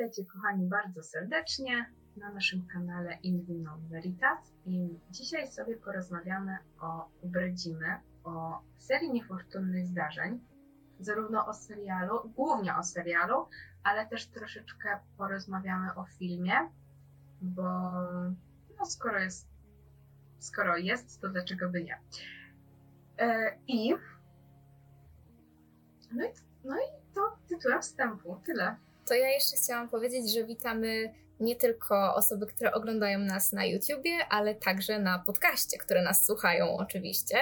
Witajcie kochani bardzo serdecznie na naszym kanale Invino Veritas i dzisiaj sobie porozmawiamy o Ubrodzimy, o serii niefortunnych zdarzeń, zarówno o serialu, głównie o serialu, ale też troszeczkę porozmawiamy o filmie, bo no skoro jest, skoro jest, to dlaczego by nie. E, I no i, no i to tytułem wstępu, tyle. To ja jeszcze chciałam powiedzieć, że witamy nie tylko osoby, które oglądają nas na YouTubie, ale także na podcaście, które nas słuchają oczywiście.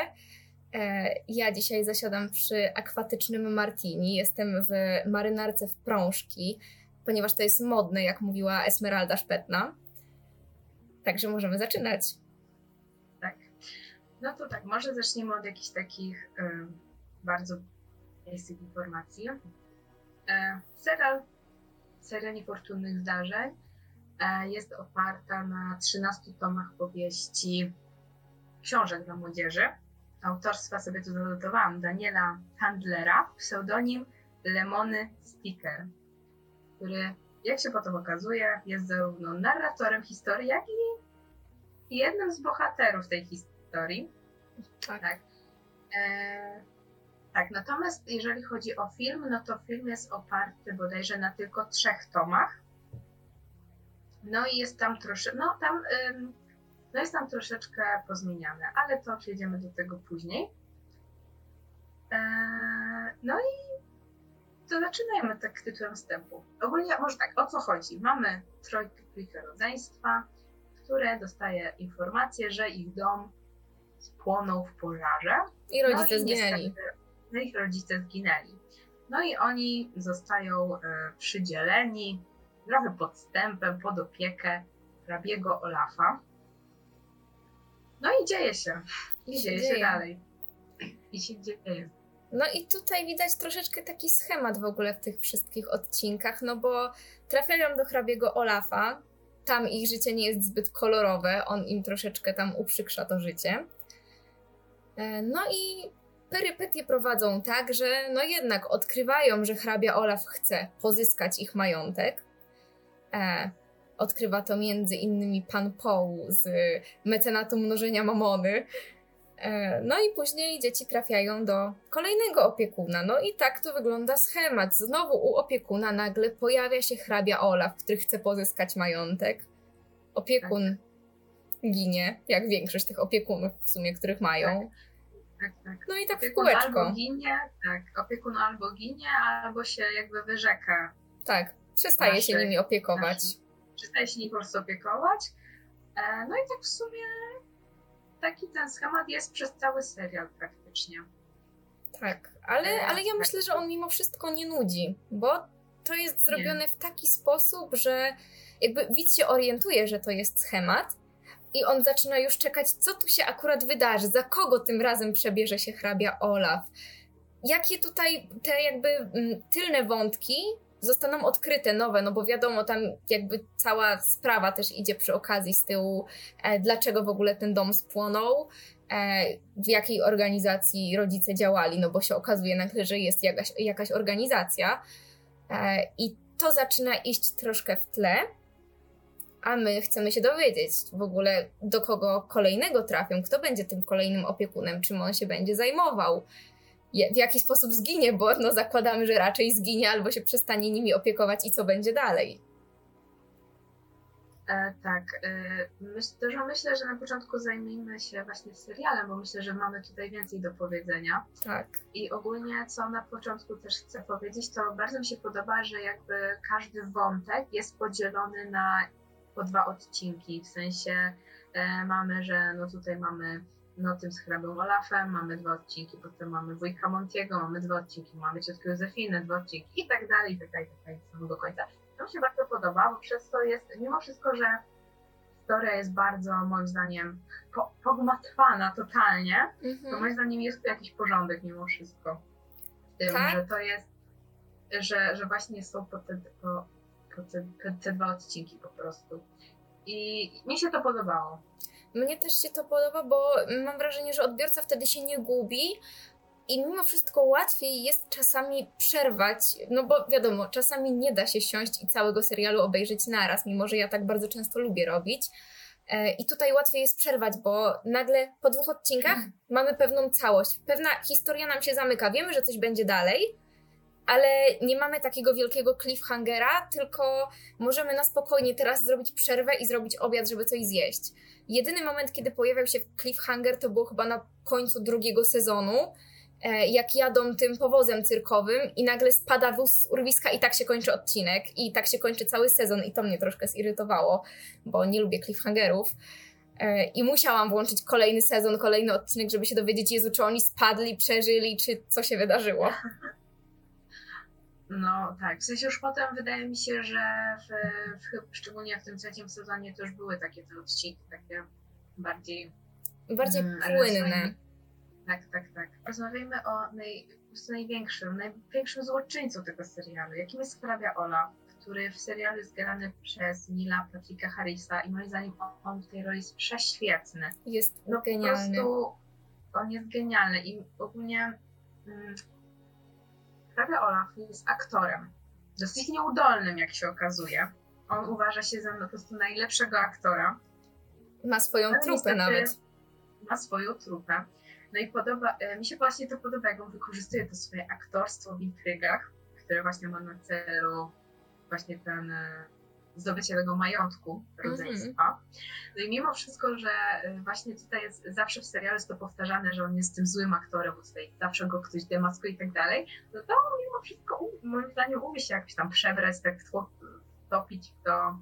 E, ja dzisiaj zasiadam przy akwatycznym martini. Jestem w marynarce w prążki, ponieważ to jest modne, jak mówiła Esmeralda Szpetna. Także możemy zaczynać. Tak. No to tak, może zaczniemy od jakichś takich y, bardzo basic informacji. E, serial seria niefortunnych zdarzeń e, jest oparta na 13 tomach powieści książek dla młodzieży. Autorstwa sobie tu zanotowałam Daniela Handlera, pseudonim Lemony Sticker, który, jak się potem okazuje, jest zarówno narratorem historii, jak i jednym z bohaterów tej historii. Tak. tak. E, tak, natomiast jeżeli chodzi o film, no to film jest oparty bodajże na tylko trzech tomach. No i jest tam troszeczkę, no tam, no jest tam troszeczkę pozmieniane, ale to przejdziemy do tego później. Eee, no i to zaczynajmy tak tytułem wstępu. Ogólnie, może tak, o co chodzi? Mamy trojkę rodzeństwa, które dostaje informację, że ich dom spłonął w pożarze. I rodzice no i zginęli. Niestety, że ich rodzice zginęli. No i oni zostają e, przydzieleni trochę podstępem pod opiekę hrabiego Olafa. No i dzieje się. I, dzieje, dzieje się dalej. I się dzieje. No i tutaj widać troszeczkę taki schemat w ogóle w tych wszystkich odcinkach, no bo trafiają do hrabiego Olafa, tam ich życie nie jest zbyt kolorowe, on im troszeczkę tam uprzykrza to życie. E, no i perypetie prowadzą tak, że no jednak odkrywają, że hrabia Olaf chce pozyskać ich majątek. E, odkrywa to między innymi pan Poł z mecenatu mnożenia mamony. E, no i później dzieci trafiają do kolejnego opiekuna. No i tak to wygląda schemat. Znowu u opiekuna nagle pojawia się hrabia Olaf, który chce pozyskać majątek. Opiekun tak. ginie, jak większość tych opiekunów w sumie, których mają. Tak tak, tak. No i tak opiekun w kółeczko. albo ginie, tak, opiekun albo ginie, albo się jakby wyrzeka. Tak, przestaje się nimi opiekować. Przestaje się nimi po prostu opiekować. E, no i tak w sumie taki ten schemat jest przez cały serial praktycznie. Tak, ale, e, ale ja tak. myślę, że on mimo wszystko nie nudzi, bo to jest zrobione nie. w taki sposób, że jakby widz się orientuje, że to jest schemat, i on zaczyna już czekać, co tu się akurat wydarzy, za kogo tym razem przebierze się hrabia Olaf. Jakie tutaj te jakby mm, tylne wątki zostaną odkryte, nowe, no bo wiadomo, tam jakby cała sprawa też idzie przy okazji z tyłu, e, dlaczego w ogóle ten dom spłonął, e, w jakiej organizacji rodzice działali, no bo się okazuje nagle, że jest jakaś, jakaś organizacja e, i to zaczyna iść troszkę w tle a my chcemy się dowiedzieć w ogóle, do kogo kolejnego trafią, kto będzie tym kolejnym opiekunem, czym on się będzie zajmował, w jaki sposób zginie, bo no, zakładamy, że raczej zginie albo się przestanie nimi opiekować i co będzie dalej. E, tak, e, myśl, dużo myślę, że na początku zajmijmy się właśnie serialem, bo myślę, że mamy tutaj więcej do powiedzenia. Tak. I ogólnie, co na początku też chcę powiedzieć, to bardzo mi się podoba, że jakby każdy wątek jest podzielony na po dwa odcinki, w sensie e, mamy, że no tutaj mamy no tym z hrabą Olafem, mamy dwa odcinki, potem mamy wujka Montiego, mamy dwa odcinki, mamy ciotkę Józefinę, dwa odcinki i tak dalej, i tak dalej, i tak dalej, do samego końca. To mi się bardzo podoba, bo przez to jest, mimo wszystko, że historia jest bardzo, moim zdaniem, po, pogmatwana totalnie, mhm. to moim zdaniem jest tu jakiś porządek mimo wszystko. W tym, tak? że to jest, że, że właśnie są po te, po, te, te dwa odcinki po prostu. I mi się to podobało. Mnie też się to podoba, bo mam wrażenie, że odbiorca wtedy się nie gubi, i mimo wszystko łatwiej jest czasami przerwać, no bo wiadomo, czasami nie da się siąść i całego serialu obejrzeć naraz, mimo że ja tak bardzo często lubię robić. E, I tutaj łatwiej jest przerwać, bo nagle po dwóch odcinkach hmm. mamy pewną całość. Pewna historia nam się zamyka. Wiemy, że coś będzie dalej, ale nie mamy takiego wielkiego cliffhangera, tylko możemy na spokojnie teraz zrobić przerwę i zrobić obiad, żeby coś zjeść. Jedyny moment, kiedy pojawiał się cliffhanger, to było chyba na końcu drugiego sezonu, e, jak jadą tym powozem cyrkowym i nagle spada wóz z urwiska i tak się kończy odcinek i tak się kończy cały sezon i to mnie troszkę zirytowało, bo nie lubię cliffhangerów. E, I musiałam włączyć kolejny sezon, kolejny odcinek, żeby się dowiedzieć, Jezu, czy oni spadli, przeżyli, czy co się wydarzyło. No tak, w sensie już potem wydaje mi się, że w, w, szczególnie w tym trzecim sezonie to już były takie te odcinki, takie bardziej... Bardziej mm, płynne. Tak, tak, tak. Rozmawiajmy o naj, największym, największym złoczyńcu tego serialu, jakim jest hrabia Ola, który w serialu jest grany przez Nila Patricka Harrisa i moim zdaniem on, on w tej roli jest prześwietny. Jest no, genialny. Po prostu on jest genialny i ogólnie... Mm, hrabia Olaf jest aktorem. Dosyć nieudolnym, jak się okazuje. On uważa się za po prostu najlepszego aktora. Ma swoją Ale trupę nawet. Ma swoją trupę. No i podoba, e, mi się właśnie to podoba, jak on wykorzystuje to swoje aktorstwo w intrygach, które właśnie ma na celu właśnie ten e, zdobycie tego majątku rodzeństwa. Mm -hmm. No i mimo wszystko, że y, właśnie tutaj jest zawsze w serialu jest to powtarzane, że on jest tym złym aktorem, bo tutaj zawsze go ktoś demaskuje i tak dalej, no to mimo wszystko moim zdaniem umie się jakoś tam przebrać, tak wtopić w to,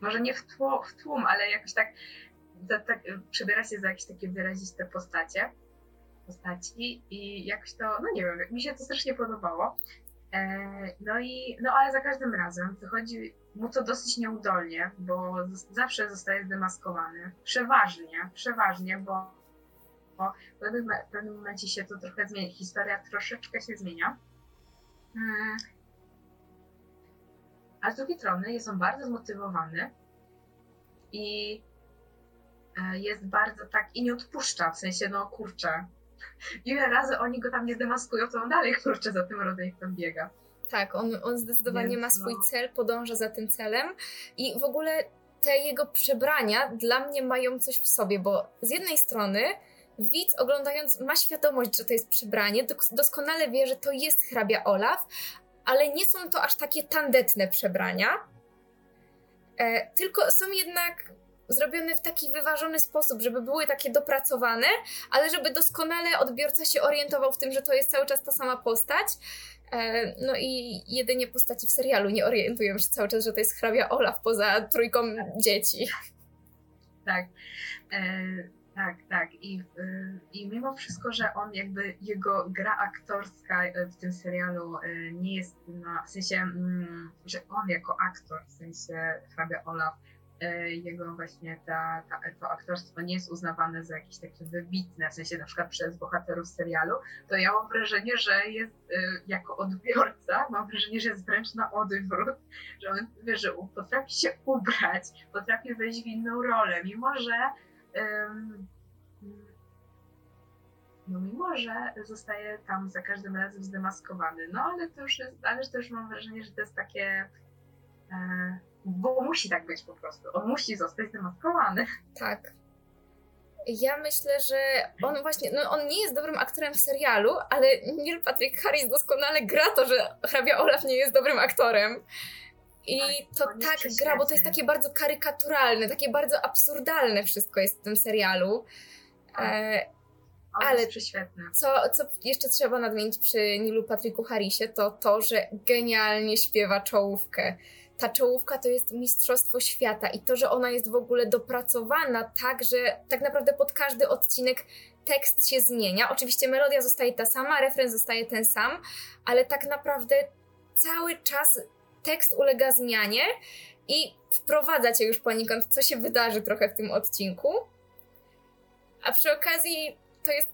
może nie w, tło, w tłum, ale jakoś tak, za, tak przebiera się za jakieś takie wyraziste postacie postaci i jakoś to, no nie wiem, mi się to strasznie podobało. E, no i, no ale za każdym razem wychodzi mu to dosyć nieudolnie, bo zawsze zostaje zdemaskowany. Przeważnie, przeważnie, bo, bo w pewnym, w pewnym momencie się to trochę zmienia. Historia troszeczkę się zmienia. Hmm. A z drugiej strony jest on bardzo zmotywowany i e, jest bardzo tak i nie odpuszcza, w sensie no kurczę, ile razy oni go tam nie zdemaskują, to on dalej kurczę za tym rodzeństwem biega. Tak, on, on zdecydowanie Więc, ma swój no. cel, podąża za tym celem i w ogóle te jego przebrania dla mnie mają coś w sobie, bo z jednej strony widz oglądając ma świadomość, że to jest przebranie, doskonale wie, że to jest hrabia Olaf, ale nie są to aż takie tandetne przebrania, e, tylko są jednak zrobione w taki wyważony sposób, żeby były takie dopracowane, ale żeby doskonale odbiorca się orientował w tym, że to jest cały czas ta sama postać. E, no i jedynie postaci w serialu nie orientują się cały czas, że to jest hrabia Olaf poza trójką dzieci. Tak. E, tak, tak. I, e, I mimo wszystko, że on jakby, jego gra aktorska w tym serialu nie jest na, w sensie, mm, że on jako aktor, w sensie hrabia Olaf, E, jego właśnie ta, ta, to aktorstwo nie jest uznawane za jakieś takie wybitne, w sensie na przykład przez bohaterów serialu, to ja mam wrażenie, że jest e, jako odbiorca, mam wrażenie, że jest wręcz na odwrót, że on wie, że potrafi się ubrać, potrafi wejść w inną rolę, mimo że um, no mimo, że zostaje tam za każdym razem zdemaskowany. No ale to już jest, ale też mam wrażenie, że to jest takie e, bo musi tak być po prostu. On musi zostać zdemaskowany. Tak. Ja myślę, że on właśnie, no on nie jest dobrym aktorem w serialu, ale Neil Patrick Harris doskonale gra to, że hrabia Olaf nie jest dobrym aktorem. I to tak gra, bo to jest takie bardzo karykaturalne, takie bardzo absurdalne wszystko jest w tym serialu. E, ale co, co jeszcze trzeba nadmienić przy Nilu Patricku Harrisie, to to, że genialnie śpiewa czołówkę ta czołówka to jest mistrzostwo świata i to, że ona jest w ogóle dopracowana tak, że tak naprawdę pod każdy odcinek tekst się zmienia. Oczywiście melodia zostaje ta sama, refren zostaje ten sam, ale tak naprawdę cały czas tekst ulega zmianie i wprowadza cię już poniekąd, co się wydarzy trochę w tym odcinku. A przy okazji to jest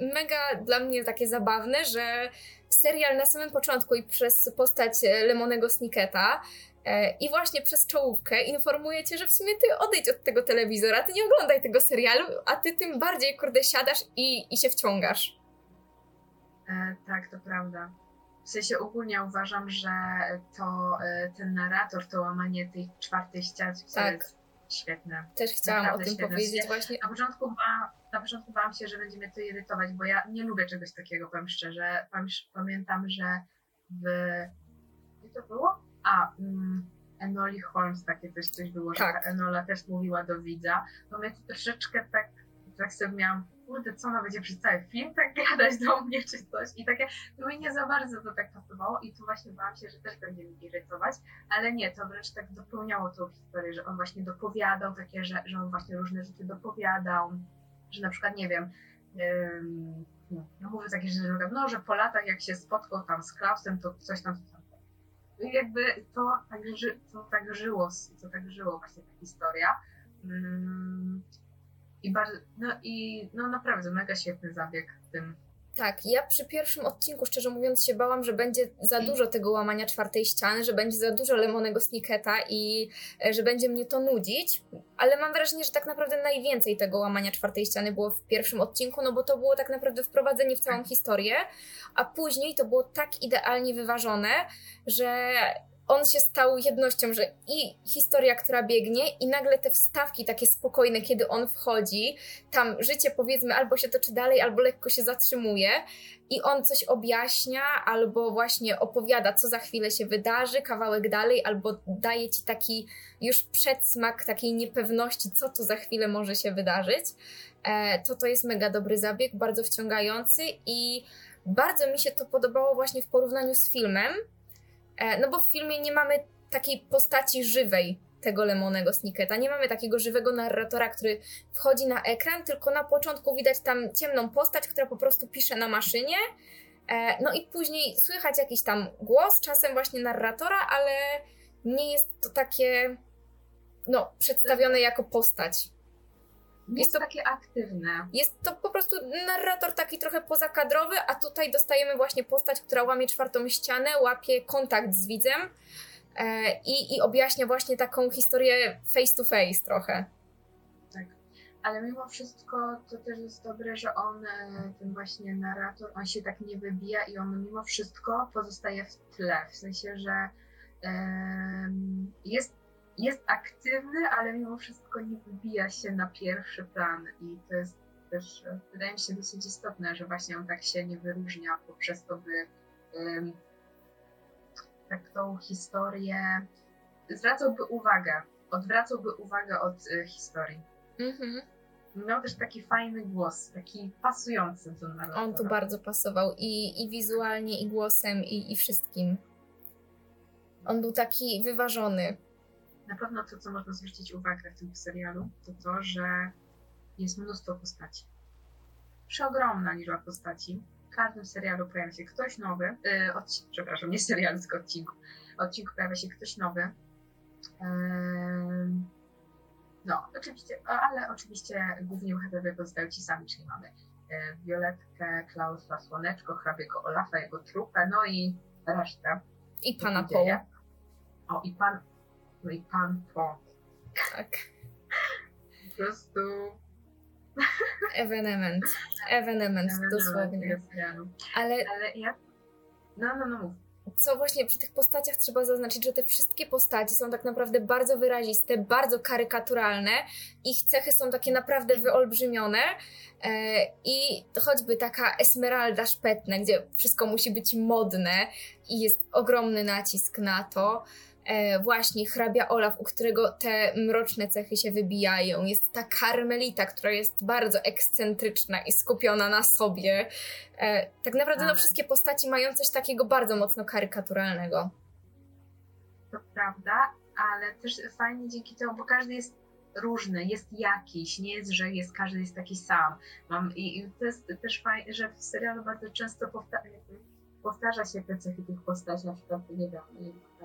mega dla mnie takie zabawne, że serial na samym początku i przez postać Lemonego Snicketa E, I właśnie przez czołówkę informuje cię, że w sumie ty odejdź od tego telewizora, ty nie oglądaj tego serialu, a ty tym bardziej, kurde, siadasz i, i się wciągasz. E, tak, to prawda. W sensie ogólnie uważam, że to e, ten narrator, to łamanie tej czwartej ściany tak. jest świetne. Też chciałam Naprawdę o tym świetne. powiedzieć właśnie. Na początku, ba, na początku bałam się, że będzie mnie to irytować, bo ja nie lubię czegoś takiego, powiem szczerze. Pamiętam, że w... Gdzie to było? A, mm, Enoli Holmes takie też coś było, tak. że Enola też mówiła do widza. Mnie to troszeczkę tak, tak sobie miałam kurde, co ona będzie przez cały film tak gadać do mnie czy coś. I takie, to mi nie za bardzo to tak pasowało i tu właśnie bałam się, że też będzie mi irytować, ale nie, to wręcz tak dopełniało tą historię, że on właśnie dopowiadał takie, że, że on właśnie różne rzeczy dopowiadał, że na przykład, nie wiem, ym, no mówię takie rzeczy, że no, że po latach jak się spotkał tam z Klausem, to coś tam, coś tam. I jakby to tak, ży, to tak żyło, to tak żyło właśnie ta historia. Ym, i bardzo, no i no naprawdę mega świetny zabieg w tym. Tak, ja przy pierwszym odcinku, szczerze mówiąc, się bałam, że będzie za dużo tego łamania czwartej ściany, że będzie za dużo lemonego sniketa i e, że będzie mnie to nudzić, ale mam wrażenie, że tak naprawdę najwięcej tego łamania czwartej ściany było w pierwszym odcinku, no bo to było tak naprawdę wprowadzenie w całą tak. historię, a później to było tak idealnie wyważone, że on się stał jednością, że i historia, która biegnie, i nagle te wstawki takie spokojne, kiedy on wchodzi, tam życie powiedzmy albo się toczy dalej, albo lekko się zatrzymuje, i on coś objaśnia, albo właśnie opowiada, co za chwilę się wydarzy, kawałek dalej, albo daje ci taki już przedsmak takiej niepewności, co tu za chwilę może się wydarzyć. E, to to jest mega dobry zabieg, bardzo wciągający i bardzo mi się to podobało właśnie w porównaniu z filmem, no bo w filmie nie mamy takiej postaci żywej tego Lemonego Snicketa. Nie mamy takiego żywego narratora, który wchodzi na ekran, tylko na początku widać tam ciemną postać, która po prostu pisze na maszynie. E, no i później słychać jakiś tam głos, czasem właśnie narratora, ale nie jest to takie no, przedstawione jako postać. Jest, to takie aktywne. Jest to po prostu narrator taki trochę pozakadrowy, a tutaj dostajemy właśnie postać, która łamie czwartą ścianę, łapie kontakt z widzem e, i, i objaśnia właśnie taką historię face to face trochę. Tak. Ale mimo wszystko to też jest dobre, że on, e, ten właśnie narrator, on się tak nie wybija i on mimo wszystko pozostaje w tle. W sensie, że jest jest aktywny, ale mimo wszystko nie wybija się na pierwszy plan i to jest też, wydaje mi się, dosyć istotne, że właśnie on tak się nie wyróżnia poprzez to, by um, tak tą historię zwracałby uwagę, odwracałby uwagę od y, historii. Mhm. Miał też taki fajny głos, taki pasujący do narratora. On tu bardzo pasował i, i wizualnie, i głosem, i, i wszystkim. On był taki wyważony. Na pewno to, co można zwrócić uwagę w tym serialu, to to, że jest mnóstwo postaci. Przeogromna liczba postaci. W każdym serialu pojawia się ktoś nowy, yy, od, przepraszam, nie serialu, tylko odcinku. Odcinku pojawia się ktoś nowy. Yy, no, oczywiście, ale oczywiście głównie bohaterowie pozostają ci sami, czyli mamy yy, Violetkę, Klausa, Słoneczko, hrabiego Olafa, jego trupę, no i resztę. I pana Poła. O, i pan no i pan po. Tak. Po prostu. Evenement. Evenement, dosłownie. Ale... Ale ja... No, no, no mów. Co właśnie przy tych postaciach trzeba zaznaczyć, że te wszystkie postaci są tak naprawdę bardzo wyraziste, bardzo karykaturalne. Ich cechy są takie naprawdę wyolbrzymione. E, I choćby taka Esmeralda Szpetne, gdzie wszystko musi być modne i jest ogromny nacisk na to właśnie hrabia Olaf, u którego te mroczne cechy się wybijają. Jest ta karmelita, która jest bardzo ekscentryczna i skupiona na sobie. E, tak naprawdę no, tak. wszystkie postaci mają coś takiego bardzo mocno karykaturalnego. To prawda, ale też fajnie dzięki temu, bo każdy jest różny, jest jakiś, nie jest, że jest, każdy jest taki sam. Mam, i, i to jest też fajne, że w serialu bardzo często powtarza, powtarza się te cechy tych postaci, na przykład, nie wiem,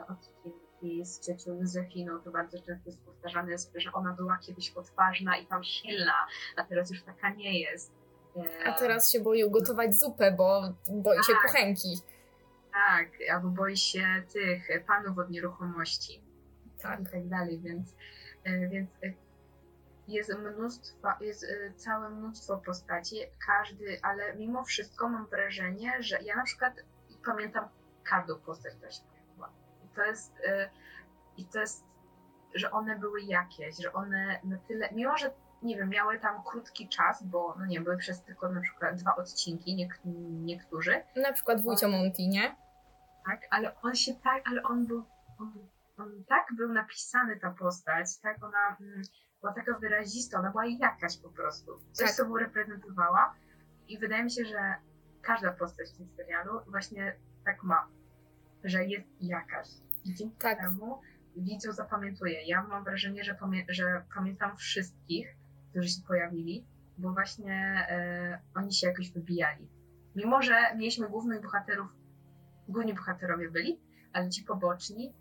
odcinek i z ciocią Józefiną to bardzo często jest powtarzane, że ona była kiedyś odważna i tam silna, a teraz już taka nie jest. A teraz się boi ugotować zupę, bo boi tak, się kuchenki. Tak, albo boi się tych panów od nieruchomości. tak. i tak dalej, więc, więc jest mnóstwo, jest całe mnóstwo postaci, każdy, ale mimo wszystko mam wrażenie, że ja na przykład pamiętam każdą postać. To jest, i to jest, że one były jakieś, że one na tyle, mimo że nie wiem, miały tam krótki czas, bo no nie, były przez tylko na przykład dwa odcinki, niek niektórzy. Na przykład Wójcio Monty, nie? Tak, ale on się tak, ale on był, on, on tak był napisany ta postać, tak, ona mm, była taka wyrazista, ona była jakaś po prostu, coś tak. sobą reprezentowała i wydaje mi się, że każda postać w tym serialu właśnie tak ma, że jest jakaś i dzięki tak. temu widzu zapamiętuje. Ja mam wrażenie, że, pamię że pamiętam wszystkich, którzy się pojawili, bo właśnie e, oni się jakoś wybijali. Mimo, że mieliśmy głównych bohaterów, główni bohaterowie byli, ale ci poboczni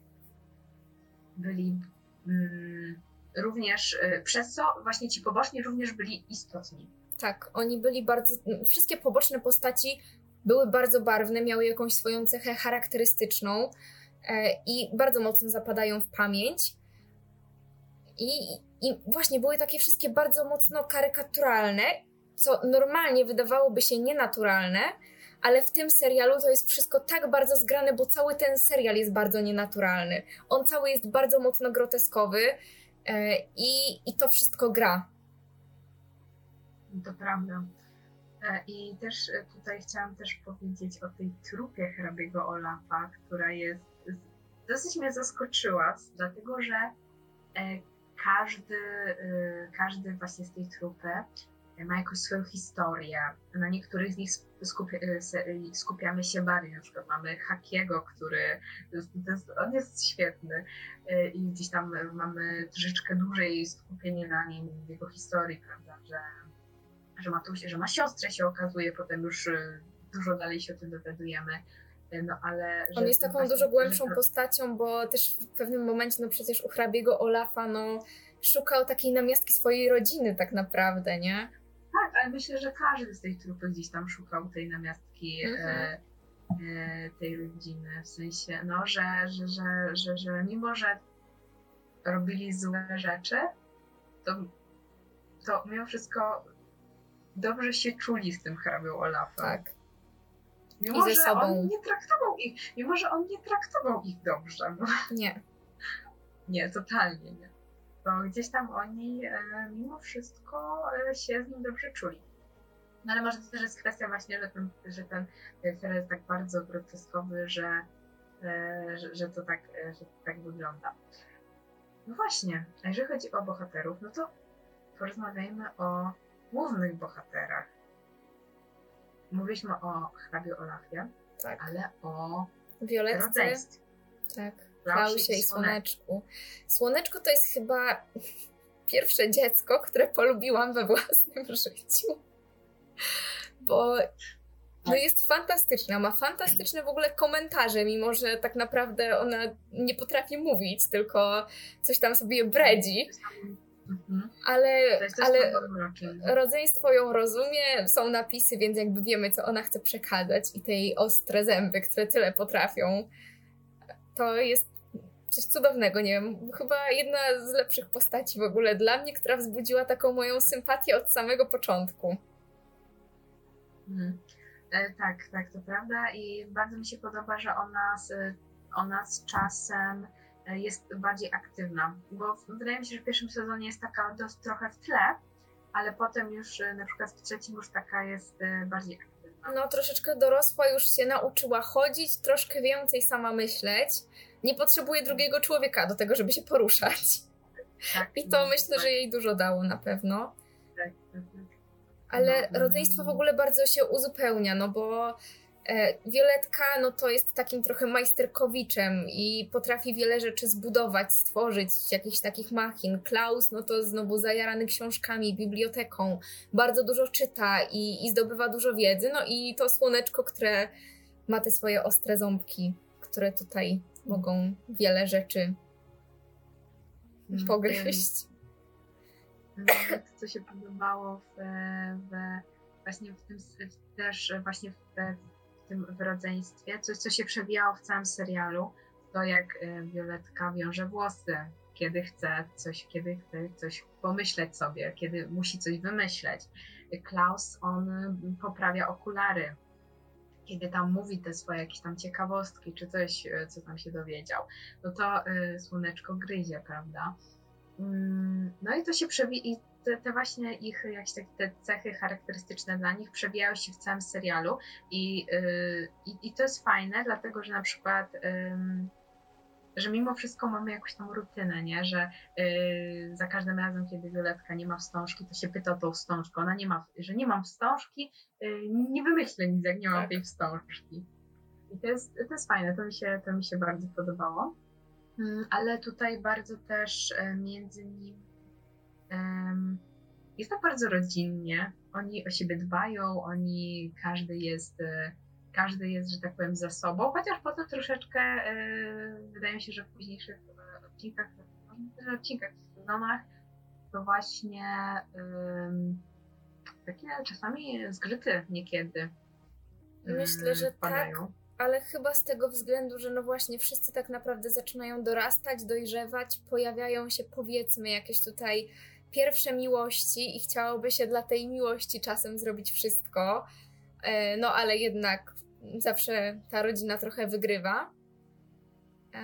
byli mm, również, e, przez co właśnie ci poboczni również byli istotni. Tak, oni byli bardzo, wszystkie poboczne postaci były bardzo barwne, miały jakąś swoją cechę charakterystyczną e, i bardzo mocno zapadają w pamięć. I, I właśnie były takie wszystkie bardzo mocno karykaturalne, co normalnie wydawałoby się nienaturalne, ale w tym serialu to jest wszystko tak bardzo zgrane, bo cały ten serial jest bardzo nienaturalny. On cały jest bardzo mocno groteskowy e, i, i to wszystko gra. To prawda. E, I też e, tutaj chciałam też powiedzieć o tej trupie hrabiego Olafa, która jest dosyć mnie zaskoczyła, dlatego że każdy, y, każdy właśnie z tej trupy ma jakąś swoją historię. Na niektórych z nich skupiamy się bardziej. Na przykład mamy Hakiego, który jest, on jest świetny i gdzieś tam mamy troszeczkę dłużej skupienie na nim, jego historii, prawda, że, że ma, tu, że ma siostrę się okazuje, potem już dużo dalej się o tym dowiadujemy. No, ale, On jest taką dużo głębszą to... postacią, bo też w pewnym momencie, no przecież u hrabiego Olafa, no szukał takiej namiastki swojej rodziny tak naprawdę, nie? Tak, ale myślę, że każdy z tej trupy gdzieś tam szukał tej namiastki e, mhm. e, tej rodziny, w sensie, no, że, że, że, że, że mimo, że robili złe rzeczy, to, to mimo wszystko dobrze się czuli z tym hrabią Olafem. Tak. Mimo, I ze sobą. on nie traktował ich, mimo, że on nie traktował ich dobrze. No. Nie. Nie, totalnie nie. To gdzieś tam oni e, mimo wszystko e, się z nim dobrze czuli. No ale może to też jest kwestia właśnie, że ten, że ten serial jest tak bardzo groteskowy, że, e, że, że, to tak, że to tak wygląda. No właśnie, a jeżeli chodzi o bohaterów, no to porozmawiajmy o głównych bohaterach mówiliśmy o hrabie Olafie, tak. ale o Violetce. Tak, Klausie i Słoneczku. Słoneczko to jest chyba pierwsze dziecko, które polubiłam we własnym życiu. Bo no jest fantastyczna, ma fantastyczne w ogóle komentarze, mimo że tak naprawdę ona nie potrafi mówić, tylko coś tam sobie bredzi. Mhm. Ale, ale rodzeństwo ją rozumie, są napisy, więc jakby wiemy, co ona chce przekazać i te jej ostre zęby, które tyle potrafią. To jest coś cudownego, nie wiem, chyba jedna z lepszych postaci w ogóle dla mnie, która wzbudziła taką moją sympatię od samego początku. Mhm. E, tak, tak, to prawda i bardzo mi się podoba, że ona z, ona z czasem jest bardziej aktywna, bo wydaje mi się, że w pierwszym sezonie jest taka dość trochę w tle, ale potem już e, na przykład w trzecim już taka jest e, bardziej aktywna. No troszeczkę dorosła, już się nauczyła chodzić, troszkę więcej sama myśleć. Nie potrzebuje drugiego człowieka do tego, żeby się poruszać. Tak, I to no, myślę, tak. że jej dużo dało na pewno. Tak, tak, tak. Ale no, no, rodzeństwo w ogóle bardzo się uzupełnia, no bo E, Violetka no to jest takim trochę majsterkowiczem i potrafi wiele rzeczy zbudować, stworzyć, jakichś takich machin. Klaus no to znowu zajarany książkami, biblioteką, bardzo dużo czyta i, i zdobywa dużo wiedzy. No i to słoneczko, które ma te swoje ostre ząbki, które tutaj mogą wiele rzeczy mm, pogryźć. Co się podobało w, w właśnie w tym też właśnie w, w tym w rodzeństwie, coś, co się przewijało w całym serialu, to jak Violetka wiąże włosy, kiedy chce coś, kiedy chce coś pomyśleć sobie, kiedy musi coś wymyśleć. Klaus, on poprawia okulary, kiedy tam mówi te swoje jakieś tam ciekawostki, czy coś, co tam się dowiedział, no to słoneczko gryzie, prawda? Mm, no i to się przewija, te, te, właśnie ich jakieś takie te cechy charakterystyczne dla nich przewijają się w całym serialu i, yy, i, i, to jest fajne, dlatego że na przykład że mimo wszystko mamy jakąś tą rutynę, nie? że yy, za każdym razem, kiedy Violetka nie ma wstążki, to się pyta o tą wstążkę. Ona nie ma, że nie mam wstążki, yy, nie wymyślę nic, jak nie mam tak. tej wstążki. I to jest, to jest fajne, to mi się, to mi się bardzo podobało. Yy, ale tutaj bardzo też e, między nimi jest to bardzo rodzinnie. Oni o siebie dbają, oni, każdy jest, e, każdy jest, że tak powiem, za sobą, chociaż potem troszeczkę e, wydaje mi się, że w późniejszych e, odcinkach, może odcinkach, w sezonach, to właśnie takie czasami zgrzyty niekiedy. Myślę, że tak, ale chyba z tego względu, że no właśnie wszyscy tak naprawdę zaczynają dorastać, dojrzewać, pojawiają się powiedzmy jakieś tutaj pierwsze miłości i chciałoby się dla tej miłości czasem zrobić wszystko, e, no ale jednak zawsze ta rodzina trochę wygrywa. E,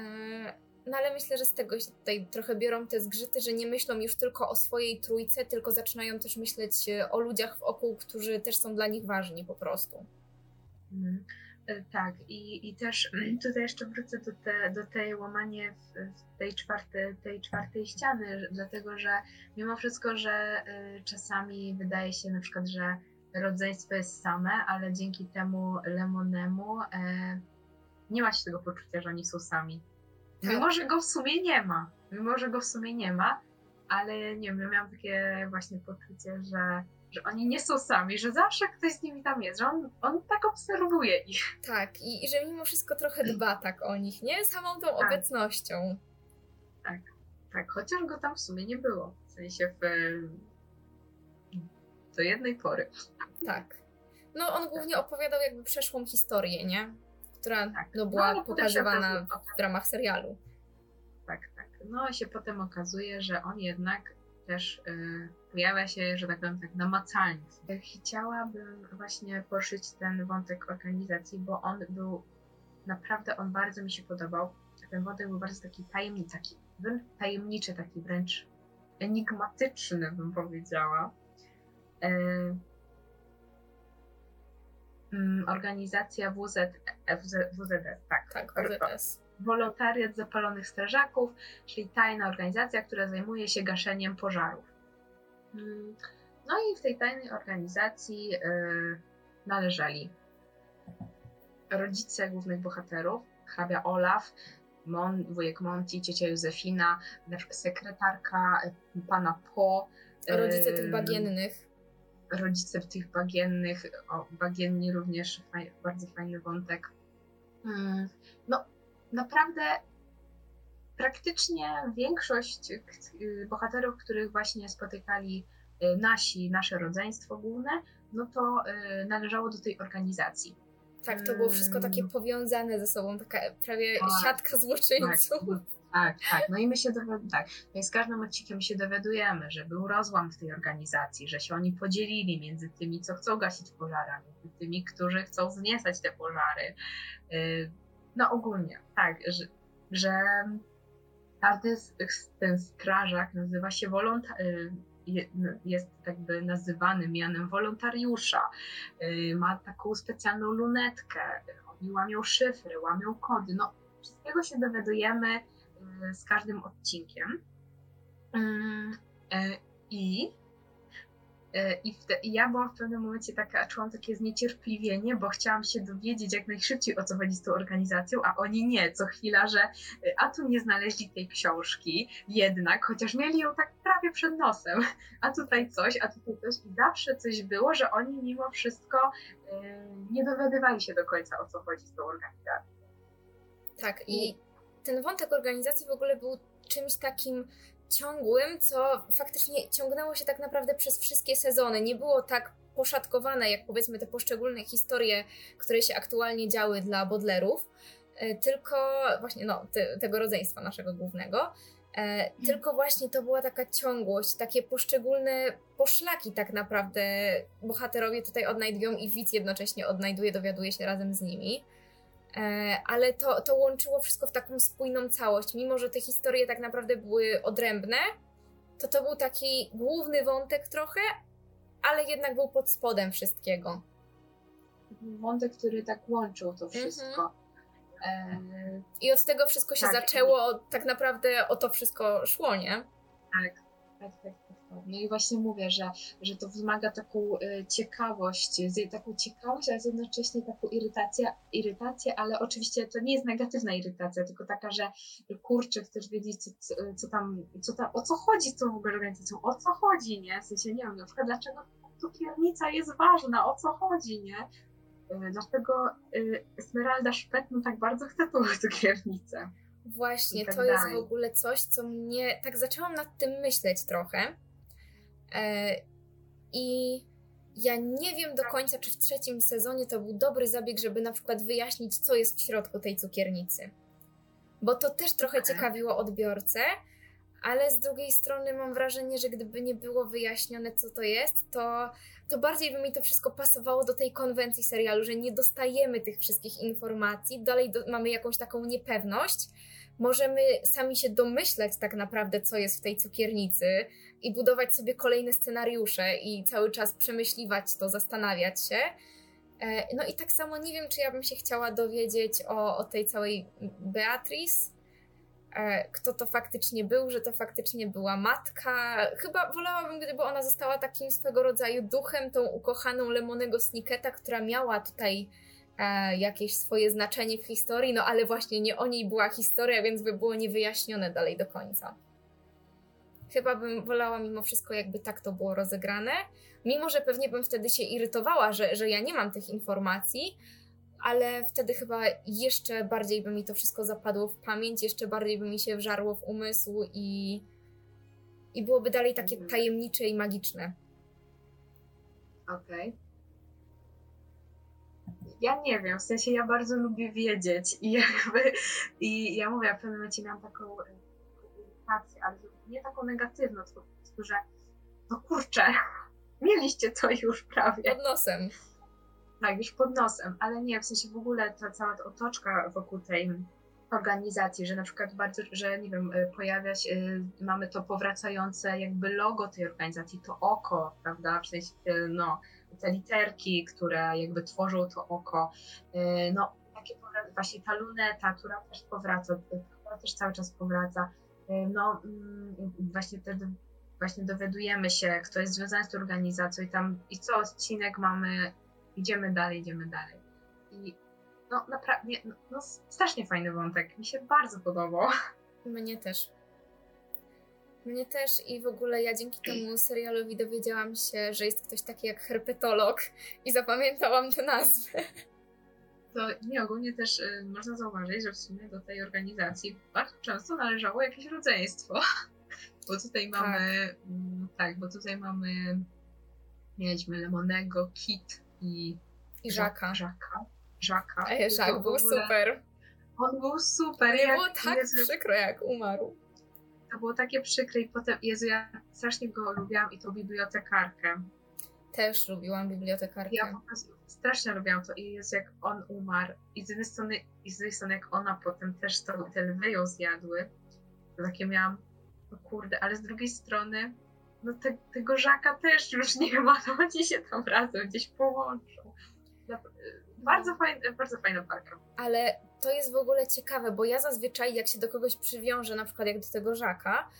no ale myślę, że z tego się tutaj trochę biorą te zgrzyty, że nie myślą już tylko o swojej trójce, tylko zaczynają też myśleć o ludziach wokół, którzy też są dla nich ważni po prostu. Mhm. E, tak, i, i też tutaj jeszcze wrócę do, te, do tej łamanie w, w tej, czwartej, tej czwartej ściany, dlatego że mimo wszystko, że y, czasami wydaje się na przykład, że rodzeństwo jest same, ale dzięki temu Lemonemu y, nie ma się tego poczucia, że oni są sami. Mimo, że go w sumie nie ma, mimo, że go w sumie nie ma, ale nie wiem, ja miałam takie właśnie poczucie, że że oni nie są sami, że zawsze ktoś z nimi tam jest, że on, on tak obserwuje ich. Tak, i, i że mimo wszystko trochę dba tak o nich, nie? Samą tą tak. obecnością. Tak, tak, chociaż go tam w sumie nie było. W sensie w, do jednej pory. Tak. No on głównie opowiadał jakby przeszłą historię, nie? Która tak. no, była no, pokazywana w ramach serialu. Tak, tak. No się potem okazuje, że on jednak też y, pojawia się, że tak powiem, tak namacalnie. Chciałabym właśnie poruszyć ten wątek organizacji, bo on był, naprawdę on bardzo mi się podobał. Ten wątek był bardzo taki tajemniczy, taki wręcz tajemniczy, taki wręcz enigmatyczny, bym powiedziała. Y, mm, organizacja WZ, WZ, WZS, tak. Tak, WZS Wolontariat Zapalonych Strażaków, czyli tajna organizacja, która zajmuje się gaszeniem pożarów. Mm, no i w tej tajnej organizacji yy, należeli rodzice głównych bohaterów, hrabia Olaf, Mon, wujek Monty, ciocia Józefina, sekretarka y, pana Po. Rodzice tych bagiennych. Rodzice tych bagiennych, o, bagienni również, faj, bardzo fajny wątek. Mm, no, naprawdę praktycznie większość y, bohaterów, których właśnie spotykali y, nasi, nasze rodzeństwo główne, no to y, należało do tej organizacji. Tak, to było wszystko takie mm. powiązane ze sobą, taka prawie tak, siatka złoczyńców. Tak, tak, tak. No i my się dowiadujemy, tak. No i z każdym odcinkiem się dowiadujemy, że był rozłam w tej organizacji, że się oni podzielili między tymi, co chcą gasić pożary, między tymi, którzy chcą zniesać te pożary no ogólnie, tak, że, że każdy z, ten strażak nazywa się wolontariusz jest jakby nazywany mianem wolontariusza, y, ma taką specjalną lunetkę, oni łamią szyfry, łamią kody, no wszystkiego się dowiadujemy y, z każdym odcinkiem. Mm, y, I I, te, I, ja byłam w pewnym momencie taka, czułam takie zniecierpliwienie, bo chciałam się dowiedzieć jak najszybciej o co chodzi z tą organizacją, a oni nie. Co chwila, że e, a tu nie znaleźli tej książki jednak, chociaż mieli ją tak prawie przed nosem, a tutaj coś, a tutaj coś. I zawsze coś było, że oni mimo wszystko yy, nie dowiadywali się do końca o co chodzi z tą organizacją. Tak, i ten wątek organizacji w ogóle był czymś takim ciągłym, co faktycznie ciągnęło się tak naprawdę przez wszystkie sezony. Nie było tak poszatkowane, jak powiedzmy te poszczególne historie, które się aktualnie działy dla Bodlerów. e, tylko właśnie, no, ty, tego rodzeństwa naszego głównego. E, tylko właśnie to była taka ciągłość, takie poszczególne poszlaki tak naprawdę bohaterowie tutaj odnajdują i widz jednocześnie odnajduje, dowiaduje się razem z nimi. E, ale to, to łączyło wszystko w taką spójną całość. Mimo, że te historie tak naprawdę były odrębne, to to był taki główny wątek trochę, ale jednak był pod spodem wszystkiego. Wątek, który tak łączył to wszystko. Mhm. I od tego wszystko się tak. zaczęło, tak naprawdę o to wszystko szło, nie? Tak, tak, tak. No i właśnie mówię, że, że to wymaga taką y, ciekawość, taką ciekawość, ale jednocześnie taką irytację, irytację, ale oczywiście to nie jest negatywna irytacja, tylko taka, że kurczę, chcesz wiedzieć, co, co, tam, co tam, o co chodzi z tą w ogóle organizacją, o co chodzi, nie? W sensie, nie wiem, na przykład dlaczego cukiernica jest ważna, o co chodzi, nie? Y, dlaczego y, Esmeralda Szpetno tak bardzo chce tą cukiernicę. Właśnie, tak to dalej. jest w ogóle coś, co mnie. Tak zaczęłam nad tym myśleć trochę. E, I ja nie wiem do końca, czy w trzecim sezonie to był dobry zabieg, żeby na przykład wyjaśnić, co jest w środku tej cukiernicy. Bo to też trochę okay. ciekawiło odbiorcę, ale z drugiej strony mam wrażenie, że gdyby nie było wyjaśnione, co to jest, to, to bardziej by mi to wszystko pasowało do tej konwencji serialu, że nie dostajemy tych wszystkich informacji, dalej do, mamy jakąś taką niepewność. Możemy sami się domyśleć tak naprawdę, co jest w tej cukiernicy, i budować sobie kolejne scenariusze i cały czas przemyśliwać to, zastanawiać się. E, no i tak samo nie wiem, czy ja bym się chciała dowiedzieć o, o tej całej Beatrice, e, kto to faktycznie był, że to faktycznie była matka. Chyba wolałabym, gdyby ona została takim swego rodzaju duchem, tą ukochaną Lemonego Snicketa, która miała tutaj e, jakieś swoje znaczenie w historii, no ale właśnie nie o niej była historia, więc by było niewyjaśnione dalej do końca chyba bym wolała mimo wszystko, jakby tak to było rozegrane. Mimo, że pewnie bym wtedy się irytowała, że, że ja nie mam tych informacji, ale wtedy chyba jeszcze bardziej by mi to wszystko zapadło w pamięć, jeszcze bardziej by mi się wżarło w umysł i, i byłoby dalej takie mhm. tajemnicze i magiczne. Okej. Okay. Ja nie wiem, w sensie ja bardzo lubię wiedzieć i jakby, i ja mówię, w pewnym momencie miałam taką irytację, ale nie taką negatywną, tylko po prostu, że no kurczę, mieliście to już prawie. Pod nosem. Tak, już pod nosem, ale nie, w sensie w ogóle ta cała ta otoczka wokół tej organizacji, że na przykład bardzo, że nie wiem, y, pojawia się, y, mamy to powracające jakby logo tej organizacji, to oko, prawda, w sensie, y, no, te literki, które jakby tworzą to oko, no, takie właśnie ta luneta, która też powraca, która też cały czas powraca, E, no mm, właśnie wtedy właśnie dowiadujemy się, kto jest związany z organizacją i tam i co odcinek mamy, idziemy dalej, idziemy dalej. I no naprawdę, no, no strasznie fajny wątek, mi się bardzo podobał. Mnie też. Mnie też i w ogóle ja dzięki temu serialowi dowiedziałam się, że jest ktoś taki jak herpetolog i zapamiętałam tę nazwę to nie ogólnie też y, można zauważyć, że w sumie do tej organizacji bardzo często należało jakieś rodzeństwo. Bo tutaj tak. mamy, mm, tak, bo tutaj mamy, mieliśmy Lemonego, Kit i... I Żaka. Żaka. Żaka. Ej, Żak był super. On był super. Nie było tak Jezu, przykro, jak umarł. To było takie przykre i potem, Jezu, ja strasznie go lubiłam i tą bibliotekarkę. Też lubiłam bibliotekarkę. Ja po prostu strasznie lubiłam to i jest jak on umarł i z jednej strony, i z drugiej strony jak ona potem też to, te lwy ją zjadły, to takie miałam, no kurde, ale z drugiej strony no te, tego Żaka też już nie ma, to oni się tam razem gdzieś połączą. Bardzo fajna, bardzo fajna parka. Ale to jest w ogóle ciekawe, bo ja zazwyczaj jak się do kogoś przywiążę, na przykład jak do tego Żaka,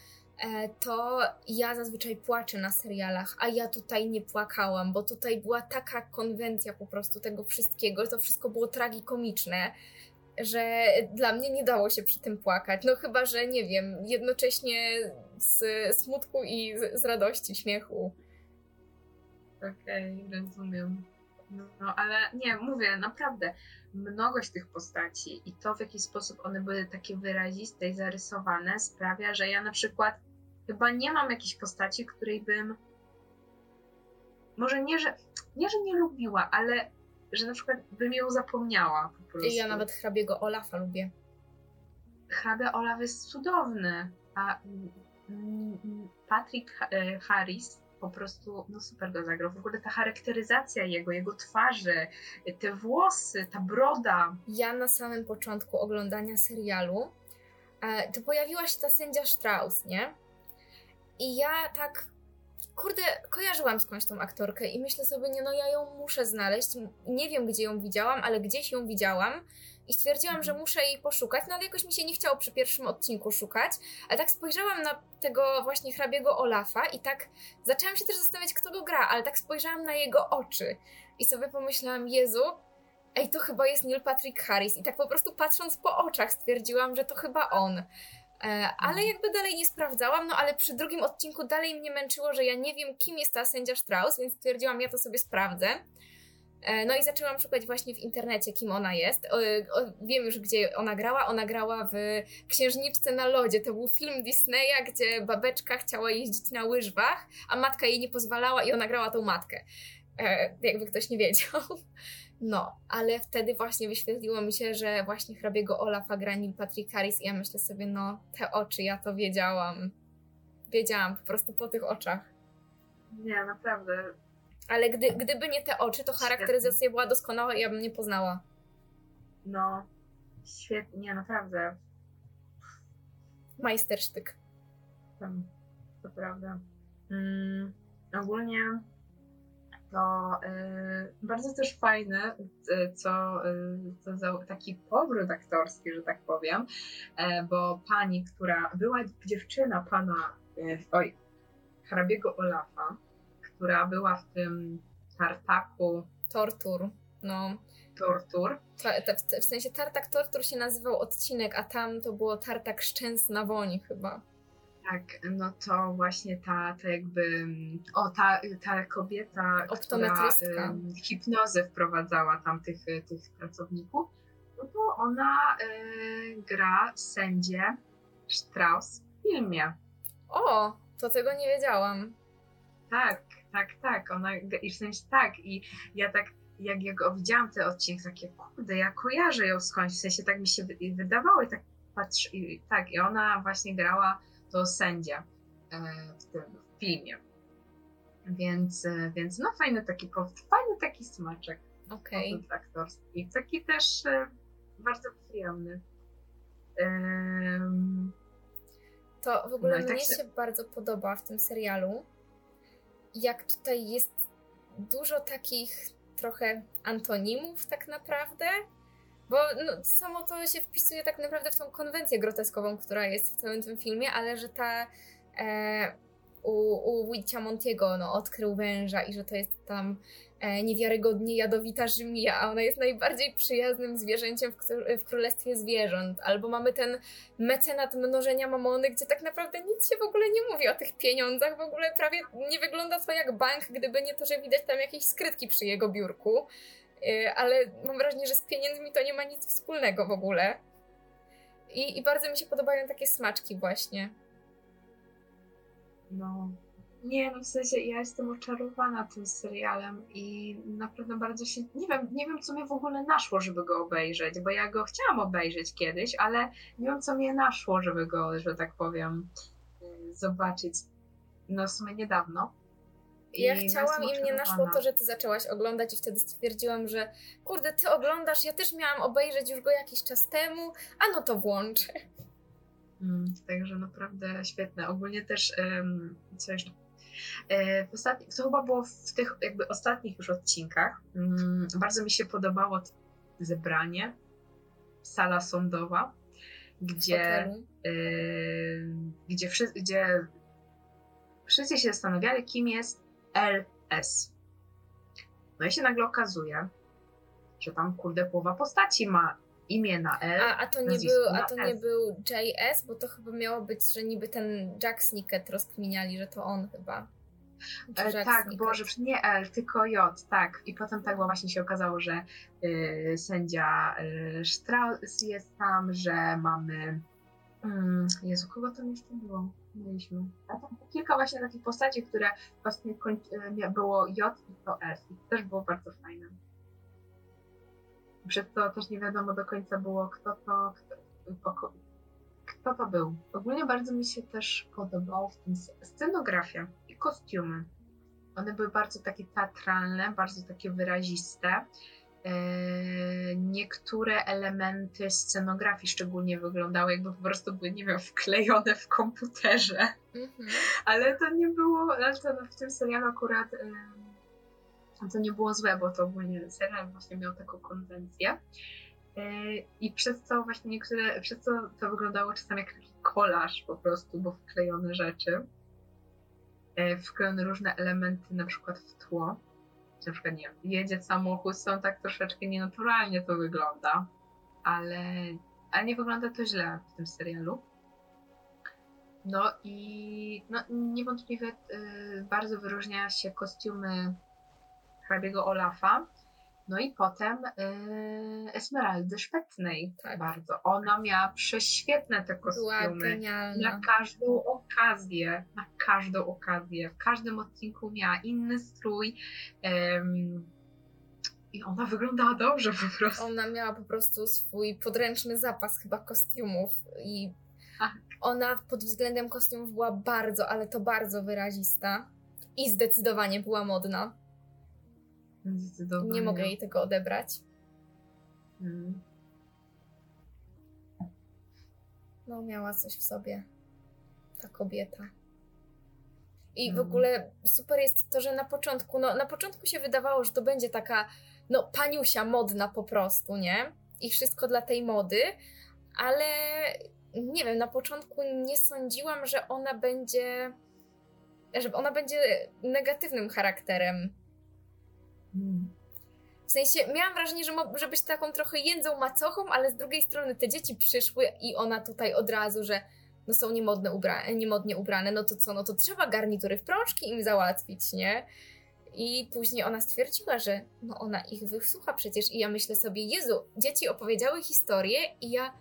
to ja zazwyczaj płaczę na serialach, a ja tutaj nie płakałam, bo tutaj była taka konwencja po prostu tego wszystkiego, to wszystko było tragikomiczne, że dla mnie nie dało się przy tym płakać. No chyba, że nie wiem, jednocześnie z smutku i z, z radości, śmiechu. Okej, okay, rozumiem. No, ale nie, mówię, naprawdę, mnogość tych postaci i to, w jaki sposób one były takie wyraziste i zarysowane, sprawia, że ja na przykład chyba nie mam jakiejś postaci, której bym może nie, że nie, że nie lubiła, ale że na przykład bym ją zapomniała po prostu. Ja nawet hrabiego Olafa lubię. Hrabia Olaf jest cudowny, a Patrick e, Harris po prostu no super go zagrał. W ogóle ta charakteryzacja jego, jego twarzy, te włosy, ta broda. Ja na samym początku oglądania serialu e, to pojawiła się ta sędzia Strauss, nie? I ja tak kurde, kojarzyłam skądś tą aktorkę i myślę sobie, nie no ja ją muszę znaleźć. Nie wiem, gdzie ją widziałam, ale gdzieś ją widziałam i stwierdziłam, że muszę jej poszukać, no ale jakoś mi się nie chciało przy pierwszym odcinku szukać, ale tak spojrzałam na tego właśnie hrabiego Olafa i tak zaczęłam się też zastanawiać, kto go gra, ale tak spojrzałam na jego oczy i sobie pomyślałam, Jezu, ej, to chyba jest Neil Patrick Harris i tak po prostu patrząc po oczach stwierdziłam, że to chyba on. E, ale mhm. jakby dalej nie sprawdzałam, no ale przy drugim odcinku dalej mnie męczyło, że ja nie wiem, kim jest ta sędzia Strauss, więc stwierdziłam, ja to sobie sprawdzę. E, no i zaczęłam szukać właśnie w internecie, kim ona jest. Wiem już, gdzie ona grała. Ona grała w Księżniczce na lodzie. To był film Disneya, gdzie babeczka chciała jeździć na łyżwach, a matka jej nie pozwalała i ona grała tą matkę. E, jakby ktoś nie wiedział. No, ale wtedy właśnie wyświetliło mi się, że właśnie hrabiego Olafa gra Neil Patrick Harris i ja myślę sobie, no, te oczy, ja to wiedziałam. Wiedziałam po prostu po tych oczach. Nie, naprawdę. Ale gdy, gdyby nie te oczy, to charakteryzacja świetnie. była doskonała i ja bym nie poznała. No, świetnie, naprawdę. Majstersztyk. To prawda. Mm, ogólnie to y, bardzo też fajne, y, co, y, co za taki powrót aktorski, że tak powiem, e, bo pani, która była dziewczyna pana, oj, hrabiego Olafa, która była w tym tartaku. Tortur, no. Tortur. w sensie tartak tortur się nazywał odcinek, a tam to było tartak szczęsna woń chyba. Tak, no to właśnie ta, ta jakby, o ta, ta kobieta, która y, hipnozę wprowadzała tam tych, tych pracowników, no to ona y, gra sędzię Strauss w filmie. O, to tego nie wiedziałam. Tak, tak, tak, ona, i w sensie tak, i ja tak, jak, jak widziałam te odcinki, takie, kurde, ja kojarzę ją skądś, w sensie tak mi się wydawało i tak patrz, i, tak, i ona właśnie grała to sędzia e, w tym filmie. Więc, e, więc no fajny taki, fajny taki smaczek. Okay. aktorski. Taki też e, bardzo przyjemny. Um, to w ogóle no tak mnie się... się bardzo podoba w tym serialu, jak tutaj jest dużo takich trochę antonimów tak naprawdę, bo no, samo to się wpisuje tak naprawdę w tą konwencję groteskową, która jest w całym tym filmie, ale że ta e, u, u Montiego no, odkrył węża i że to jest tam niewiarygodnie jadowita żmija, a ona jest najbardziej przyjaznym zwierzęciem w, królestwie zwierząt. Albo mamy ten mecenat mnożenia mamony, gdzie tak naprawdę nic się w ogóle nie mówi o tych pieniądzach, w ogóle prawie nie wygląda to jak bank, gdyby nie to, że widać tam jakieś skrytki przy jego biurku. Y, ale mam wrażenie, że z pieniędzmi to nie ma nic wspólnego w ogóle. I, i bardzo mi się podobają takie smaczki właśnie. No. Nie, no w sensie ja jestem oczarowana tym serialem i naprawdę bardzo się. Nie wiem, nie wiem, co mnie w ogóle naszło, żeby go obejrzeć, bo ja go chciałam obejrzeć kiedyś, ale nie wiem, co mnie naszło, żeby go, że tak powiem, y, zobaczyć. No w sumie niedawno. Ja chciałam i mnie naszło to, że ty zaczęłaś oglądać i wtedy stwierdziłam, że kurde, ty oglądasz, ja też miałam obejrzeć już go jakiś czas temu, a no to włączę. Mm, także naprawdę świetne. Ogólnie też um, co jeszcze? E, w ostatnich, to chyba było w tych jakby ostatnich już odcinkach. Um, bardzo mi się podobało zebranie, sala sądowa, gdzie, y, gdzie, wszy, gdzie wszyscy się zastanawiali, kim jest LS. No i się nagle okazuje, że tam kurde połowa postaci ma imię na L. A, a to, nie był, a to nie był JS, bo to chyba miało być, że niby ten Jack Snicket rozkminiali, że to on chyba. E, tak, Snicket. Boże, nie L, tylko J, tak. I potem tak właśnie się okazało, że y, sędzia y, Strauss jest tam, że mamy. Mm, Jezu, kogo tam jeszcze było? mieliśmy. A tam kilka właśnie takich postaci, które właśnie e, było J i to S. I to też było bardzo fajne. Przez to też nie wiadomo do końca było, kto to, kto, kto to był. Ogólnie bardzo mi się też podobało w tym scenografia i kostiumy. One były bardzo takie teatralne, bardzo takie wyraziste. Yy, niektóre elementy scenografii szczególnie wyglądały, jakby po prostu były, nie wiem, wklejone w komputerze. Mm-hmm. Ale to nie było, ale to w tym serialu akurat to nie było złe, bo to ogólnie serial właśnie miał taką konwencję. Yy, I przez co właśnie niektóre, przez co to wyglądało czasami jak taki kolaż po prostu, bo wklejone rzeczy. Wklejone różne elementy na przykład w tło na przykład, nie jedzie samochód, są tak troszeczkę nienaturalnie to wygląda, ale, ale nie wygląda to źle w tym serialu. No i no, niewątpliwie y, bardzo wyróżnia się kostiumy hrabiego Olafa, no i potem yy, Esmeraldy Szpetnej tak. bardzo. Ona miała prześwietne te kostiumy. Na każdą okazję, na każdą okazję. W każdym odcinku miała inny strój. Ym, i ona wyglądała dobrze po prostu. Ona miała po prostu swój podręczny zapas chyba kostiumów i tak. ona pod względem kostiumów była bardzo, ale to bardzo wyrazista i zdecydowanie była modna. Nie mogę jej tego odebrać. Hmm. No, miała coś w sobie. Ta kobieta. I w hmm. ogóle super jest to, że na początku, no na początku się wydawało, że to będzie taka, no paniusia modna po prostu, nie? I wszystko dla tej mody, ale nie wiem, na początku nie sądziłam, że ona będzie, że ona będzie negatywnym charakterem w sensie miałam wrażenie, że może być taką trochę jędzą macochą, ale z drugiej strony te dzieci przyszły i ona tutaj od razu, że no są niemodne ubra niemodnie ubrane, no to co, no to trzeba garnitury w prążki im załatwić, nie? I później ona stwierdziła, że no ona ich wysłucha przecież i ja myślę sobie, Jezu, dzieci opowiedziały historię i ja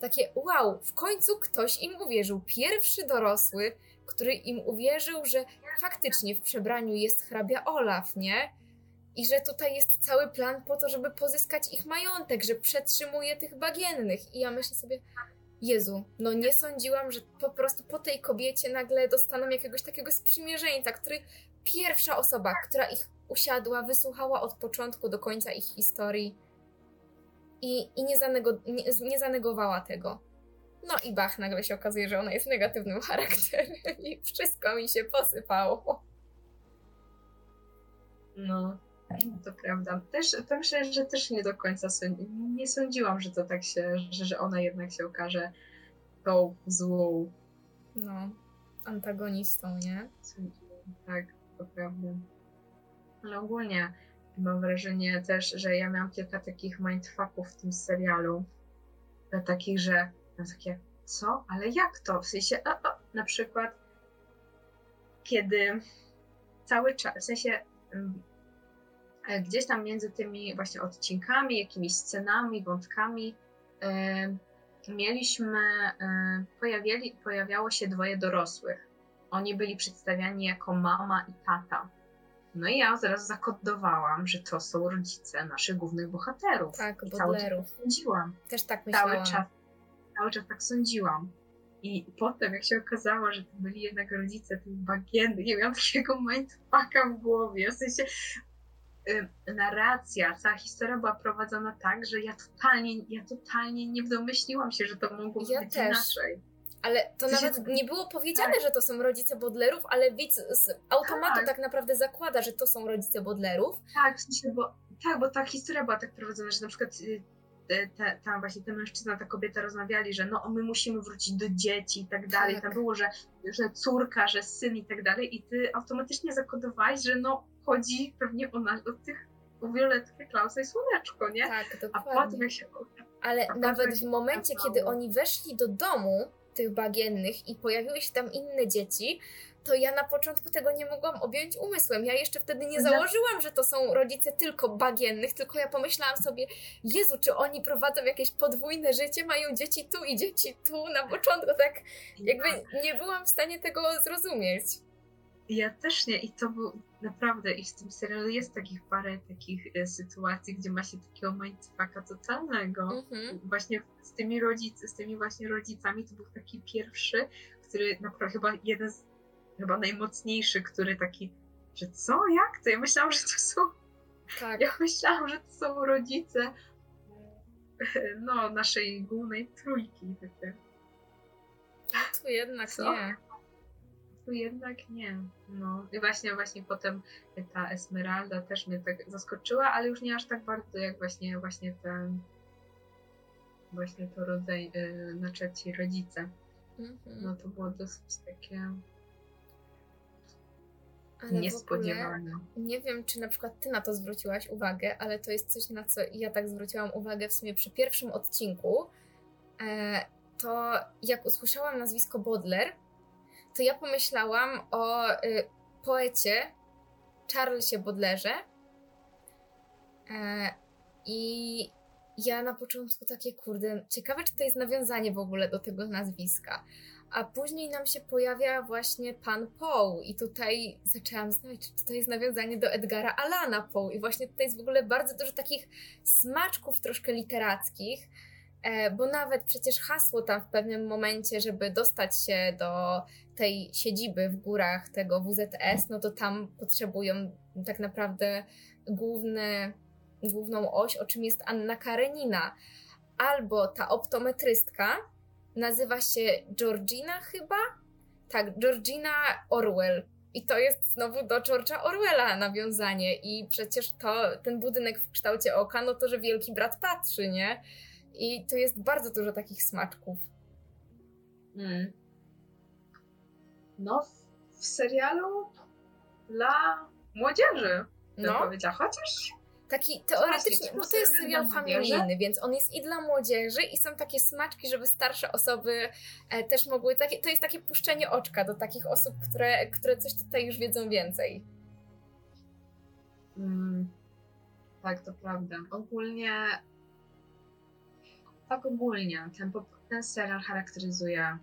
takie wow, w końcu ktoś im uwierzył. Pierwszy dorosły, który im uwierzył, że faktycznie w przebraniu jest hrabia Olaf, nie? I że tutaj jest cały plan po to, żeby pozyskać ich majątek, że przetrzymuje tych bagiennych. I ja myślę sobie, Jezu, no nie sądziłam, że po prostu po tej kobiecie nagle dostaną jakiegoś takiego sprzymierzeńca, który pierwsza osoba, która ich usiadła, wysłuchała od początku do końca ich historii i, i nie, zanego, nie, nie zanegowała tego. No i bach, nagle się okazuje, że ona jest negatywnym charakterem i wszystko mi się posypało. No, to prawda. Też, to myślę, że też nie do końca sądzi, nie sądziłam, że to tak się, że, że ona jednak się okaże tą złą. No, antagonistą, nie? Sądziłam, tak, to prawda. Ale ogólnie mam wrażenie też, że ja miałam kilka takich mindfucków w tym serialu. Takich, że takie, co? Ale jak to? W sensie, a, a, na przykład, kiedy cały czas, w sensie E, gdzieś tam między tymi właśnie odcinkami, jakimiś scenami, wątkami e, mieliśmy, e, pojawiali, pojawiało się dwoje dorosłych. Oni byli przedstawiani jako mama i tata. No i ja zaraz zakodowałam, że to są rodzice naszych głównych bohaterów. Tak, I cały czas tak sądziłam. Też tak myślałam. Cały czas, cały czas tak sądziłam. I potem, jak się okazało, że to byli jednak rodzice tych bagiennych, nie miałam takiego mindfucka w głowie. W sensie, narracja, cała historia była prowadzona tak, że ja totalnie, ja totalnie nie domyśliłam się, że to mogło ja być też. inaczej. Ale to nawet nie było powiedziane, tak. że to są rodzice Bodlerów, ale widz z automatu tak. tak. naprawdę zakłada, że to są rodzice Bodlerów. Tak, w sensie, bo, tak, bo ta historia była tak prowadzona, że na przykład y, te, tam właśnie ten mężczyzna, ta kobieta rozmawiali, że no my musimy wrócić do dzieci i tak dalej. Tak. Tam było, że, że córka, że syn i tak dalej i ty automatycznie zakodowałeś, że no chodzi pewnie o, nas, o tych o Violetkę, Klausa i Słoneczko, nie? Tak, dokładnie. A potem się... Ale nawet w momencie, kiedy oni weszli do domu tych bagiennych i pojawiły się tam inne dzieci, to ja na początku tego nie mogłam objąć umysłem. Ja jeszcze wtedy nie założyłam, że to są rodzice tylko bagiennych, tylko ja pomyślałam sobie, Jezu, czy oni prowadzą jakieś podwójne życie, mają dzieci tu i dzieci tu. Na początku tak jakby nie byłam w stanie tego zrozumieć. Ja też nie i to był naprawdę i w tym serialu jest takich parę takich e, sytuacji, gdzie ma się takiego mindfucka totalnego. Mhm. Właśnie z tymi rodzic, z tymi właśnie rodzicami to był taki pierwszy, który naprawdę chyba jeden z chyba najmocniejszy, który taki, że co, jak to? Ja myślałam, że to są Tak. ja myślałam, że to są rodzice no, naszej głównej trójki. Takie. Tu jednak Co? nie. Tu jednak nie. No i właśnie, właśnie potem ta Esmeralda też mnie tak zaskoczyła, ale już nie aż tak bardzo jak właśnie, właśnie ten właśnie to rodzaj, yy, znaczy ci rodzice. Mhm. No to było dosyć takie Ale niespodziewane. nie wiem, czy na przykład ty na to zwróciłaś uwagę, ale to jest coś, na co ja tak zwróciłam uwagę w sumie przy pierwszym odcinku. E, to jak usłyszałam nazwisko Baudelaire, to ja pomyślałam o y, poecie Charlesie Baudelaire'ze. E, I ja na początku takie, kurde, ciekawe, czy to jest nawiązanie w ogóle do tego nazwiska. A później nam się pojawia właśnie pan Poe i tutaj zaczęłam zastanawiać, czy to jest nawiązanie do Edgara Allana Poe i właśnie tutaj jest w ogóle bardzo dużo takich smaczków troszkę literackich, bo nawet przecież hasło tam w pewnym momencie, żeby dostać się do tej siedziby w górach tego WZS, no to tam potrzebują tak naprawdę główne, główną oś, o czym jest Anna Karenina. Albo ta optometrystka, nazywa się Georgina chyba? Tak, Georgina Orwell. I to jest znowu do George'a Orwella nawiązanie. I przecież to, ten budynek w kształcie oka, no to, że wielki brat patrzy, nie? I to jest bardzo dużo takich smaczków. Mm. No, w, serialu dla młodzieży, No, powiedziała. Chociaż taki teoretycznie, bo to jest serial familijny, więc on jest i dla młodzieży i są takie smaczki, żeby starsze osoby e, też mogły, takie, to jest takie puszczenie oczka do takich osób, które, które coś tutaj już wiedzą więcej. Mm, tak, to prawda. Ogólnie, tak ogólnie, ten, ten serial charakteryzuje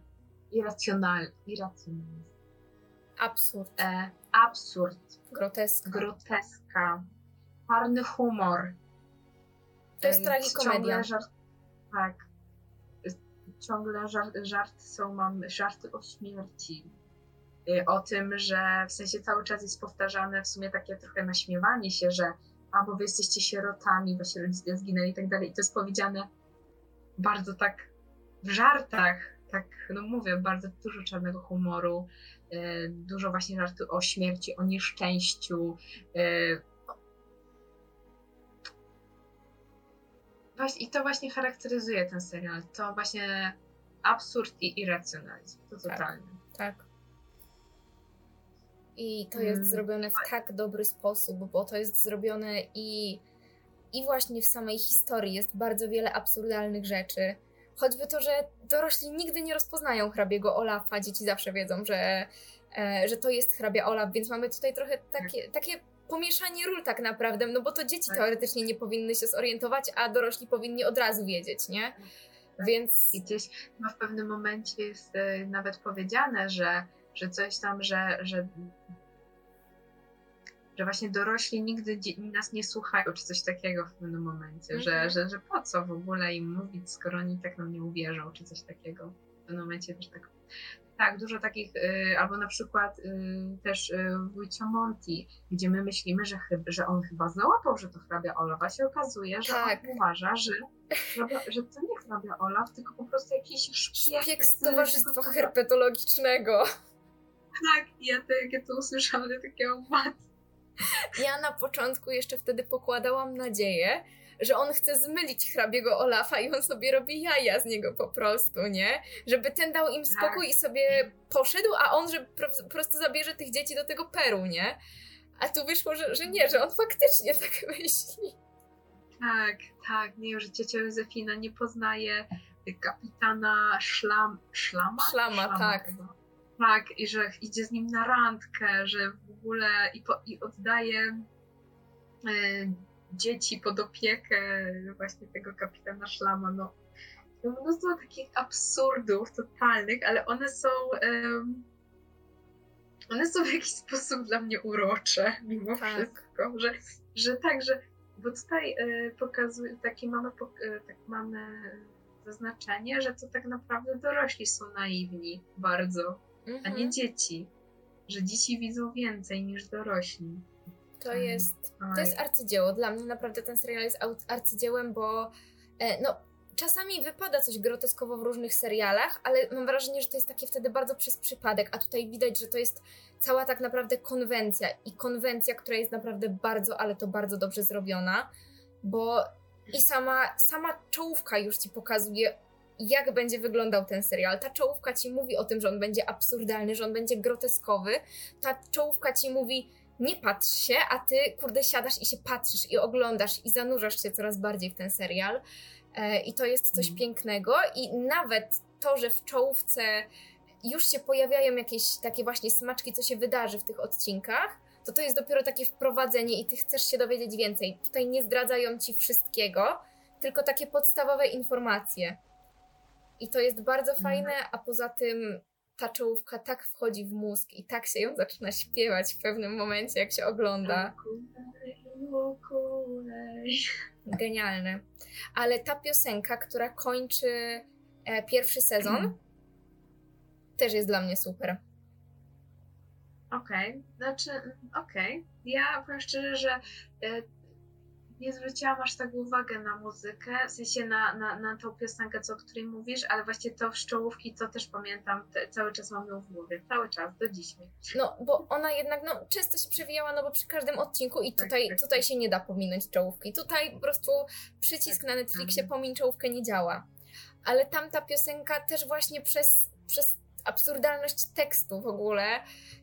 irracjonal, irracjonalizm, Absurd, e, absurd, groteska. groteska, czarny humor. To jest e, tragikomedia. Żart, tak. E, Ciągle żart, żarty są, mamy żarty o śmierci. E, O tym, że w sensie cały czas jest powtarzane w sumie takie trochę naśmiewanie się, że a bo wy jesteście sierotami, wasi rodzice zginęli i tak dalej. I to jest powiedziane bardzo tak w żartach, tak, no mówię, bardzo dużo czarnego humoru, e, dużo właśnie żartu o śmierci, o nieszczęściu. e, I to właśnie charakteryzuje ten serial. To właśnie absurd i irracjonalizm. To Tak. totalnie. Tak. I to Mm. jest zrobione w tak dobry sposób, bo to jest zrobione i, i właśnie w samej historii jest bardzo wiele absurdalnych rzeczy. Choćby to, że dorośli nigdy nie rozpoznają hrabiego Olafa, dzieci zawsze wiedzą, że, e, że to jest hrabia Olaf, więc mamy tutaj trochę takie, takie pomieszanie ról tak naprawdę, no bo to dzieci Tak. teoretycznie nie powinny się zorientować, a dorośli powinni od razu wiedzieć, nie? Tak. Więc I gdzieś no, w pewnym momencie jest e, nawet powiedziane, że, że coś tam, że, że, że właśnie dorośli nigdy nas nie słuchają, czy coś takiego w pewnym momencie, że, Mhm. że, że po co w ogóle im mówić, skoro oni tak nam nie uwierzą, czy coś takiego. W pewnym momencie też tak. Tak, dużo takich, y, albo na przykład y, też y, wujcio Monty, gdzie my myślimy, że, chyb, że on chyba załapał, że to hrabia Olaf, a się okazuje, że Tak. on uważa, że, że to nie hrabia Olaf, tylko po prostu jakiś szpieg. szpieg z Towarzystwa Herpetologicznego. Tak, ja to, jak ja to usłyszałam, to takiego mat. Ja na początku jeszcze wtedy pokładałam nadzieję, że on chce zmylić hrabiego Olafa i on sobie robi jaja z niego po prostu, nie? Żeby ten dał im spokój i sobie poszedł, a on, że po prostu zabierze tych dzieci do tego Peru, nie? A tu wyszło, że, że nie, że on faktycznie tak myśli. Tak, tak, nie, że ciocia Józefina nie poznaje kapitana Szlam, Szlama? Szlama, tak. chyba. Tak, i że idzie z nim na randkę, że w ogóle i, po, i oddaje e, dzieci pod opiekę właśnie tego kapitana Szlama. No, no mnóstwo takich absurdów totalnych, ale one są one są w jakiś sposób dla mnie urocze mimo tak. wszystko, że, że tak, że bo tutaj y, pokazuje, takie mamy, y, tak mamy zaznaczenie, że to tak naprawdę dorośli są naiwni bardzo, mhm. a nie mhm. dzieci. Że dzieci widzą więcej niż dorośli. To jest, to jest arcydzieło. Dla mnie naprawdę ten serial jest arcydziełem, bo e, no, czasami wypada coś groteskowo w różnych serialach, ale mam wrażenie, że to jest takie wtedy bardzo przez przypadek, a tutaj widać, że to jest cała tak naprawdę konwencja i konwencja, która jest naprawdę bardzo, ale to bardzo dobrze zrobiona, bo i sama, sama czołówka już ci pokazuje, jak będzie wyglądał ten serial. Ta czołówka ci mówi o tym, że on będzie absurdalny, że on będzie groteskowy. Ta czołówka ci mówi, nie patrz się, a ty, kurde, siadasz i się patrzysz i oglądasz i zanurzasz się coraz bardziej w ten serial. E, I to jest coś mm. pięknego. I nawet to, że w czołówce już się pojawiają jakieś takie właśnie smaczki, co się wydarzy w tych odcinkach, to to jest dopiero takie wprowadzenie i ty chcesz się dowiedzieć więcej. Tutaj nie zdradzają ci wszystkiego, tylko takie podstawowe informacje. I to jest bardzo mhm. fajne, a poza tym ta czołówka tak wchodzi w mózg i tak się ją zaczyna śpiewać w pewnym momencie, jak się ogląda. Genialne. Ale ta piosenka, która kończy e, pierwszy sezon, też jest dla mnie super. Okej, okay. znaczy, okej. Okay. Ja powiem szczerze, że y, nie zwróciłam aż tak uwagę na muzykę, w sensie na, na, na tą piosenkę, co, o której mówisz, ale właśnie to w szczołówki, to też pamiętam, te, cały czas mam ją w głowie, cały czas, do dzisiaj. No, bo ona jednak, no, często się przewijała, no bo przy każdym odcinku i tak, tutaj, tak, tutaj tak. się nie da pominąć czołówki. Tutaj po prostu przycisk tak, na Netflixie tak. pomin czołówkę nie działa. Ale tamta piosenka też właśnie przez, przez absurdalność tekstu w ogóle,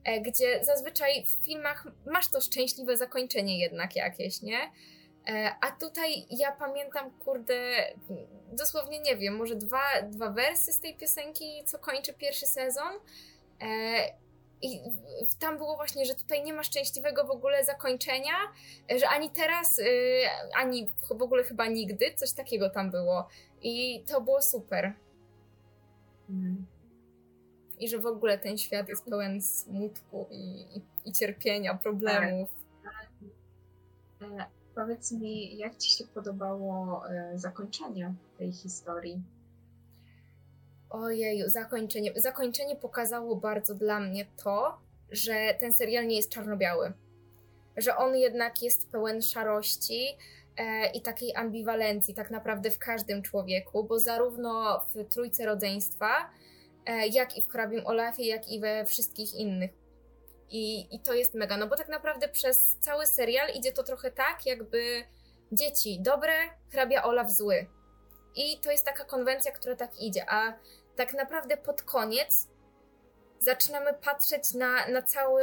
e, gdzie zazwyczaj w filmach masz to szczęśliwe zakończenie jednak jakieś, nie? E, a tutaj ja pamiętam, kurde, dosłownie nie wiem, może dwa, dwa wersy z tej piosenki, co kończy pierwszy sezon. E, I tam było właśnie, że tutaj nie ma szczęśliwego w ogóle zakończenia, że ani teraz, ani w ogóle chyba nigdy, coś takiego tam było. I to było super. Mm i że w ogóle ten świat jest pełen smutku i, i, i cierpienia, problemów. Tak. Powiedz mi, jak Ci się podobało e, zakończenie tej historii? Ojeju, zakończenie. Zakończenie pokazało bardzo dla mnie to, że ten serial nie jest czarno-biały. Że on jednak jest pełen szarości e, i takiej ambiwalencji tak naprawdę w każdym człowieku, bo zarówno w Trójce Rodzeństwa, E, jak i w Hrabim Olafie, jak i we wszystkich innych. I, I to jest mega, no bo tak naprawdę przez cały serial idzie to trochę tak, jakby dzieci dobre, hrabia Olaf zły. I to jest taka konwencja, która tak idzie, a tak naprawdę pod koniec zaczynamy patrzeć na, na cały,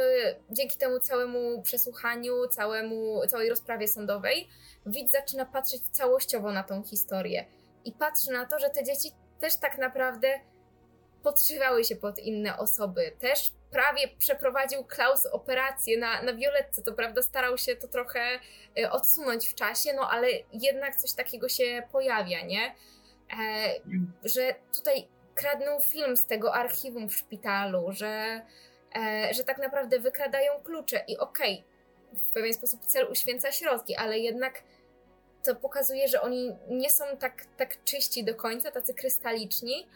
dzięki temu całemu przesłuchaniu, całemu, całej rozprawie sądowej, widz zaczyna patrzeć całościowo na tą historię. I patrzy na to, że te dzieci też tak naprawdę podszywały się pod inne osoby. Też prawie przeprowadził Klaus operację na, na Violetce, to prawda starał się to trochę y, odsunąć w czasie, no ale jednak coś takiego się pojawia, nie? E, że tutaj kradną film z tego archiwum w szpitalu, że, e, że tak naprawdę wykradają klucze i okej, okay, w pewien sposób cel uświęca środki, ale jednak to pokazuje, że oni nie są tak, tak czyści do końca, tacy krystaliczni,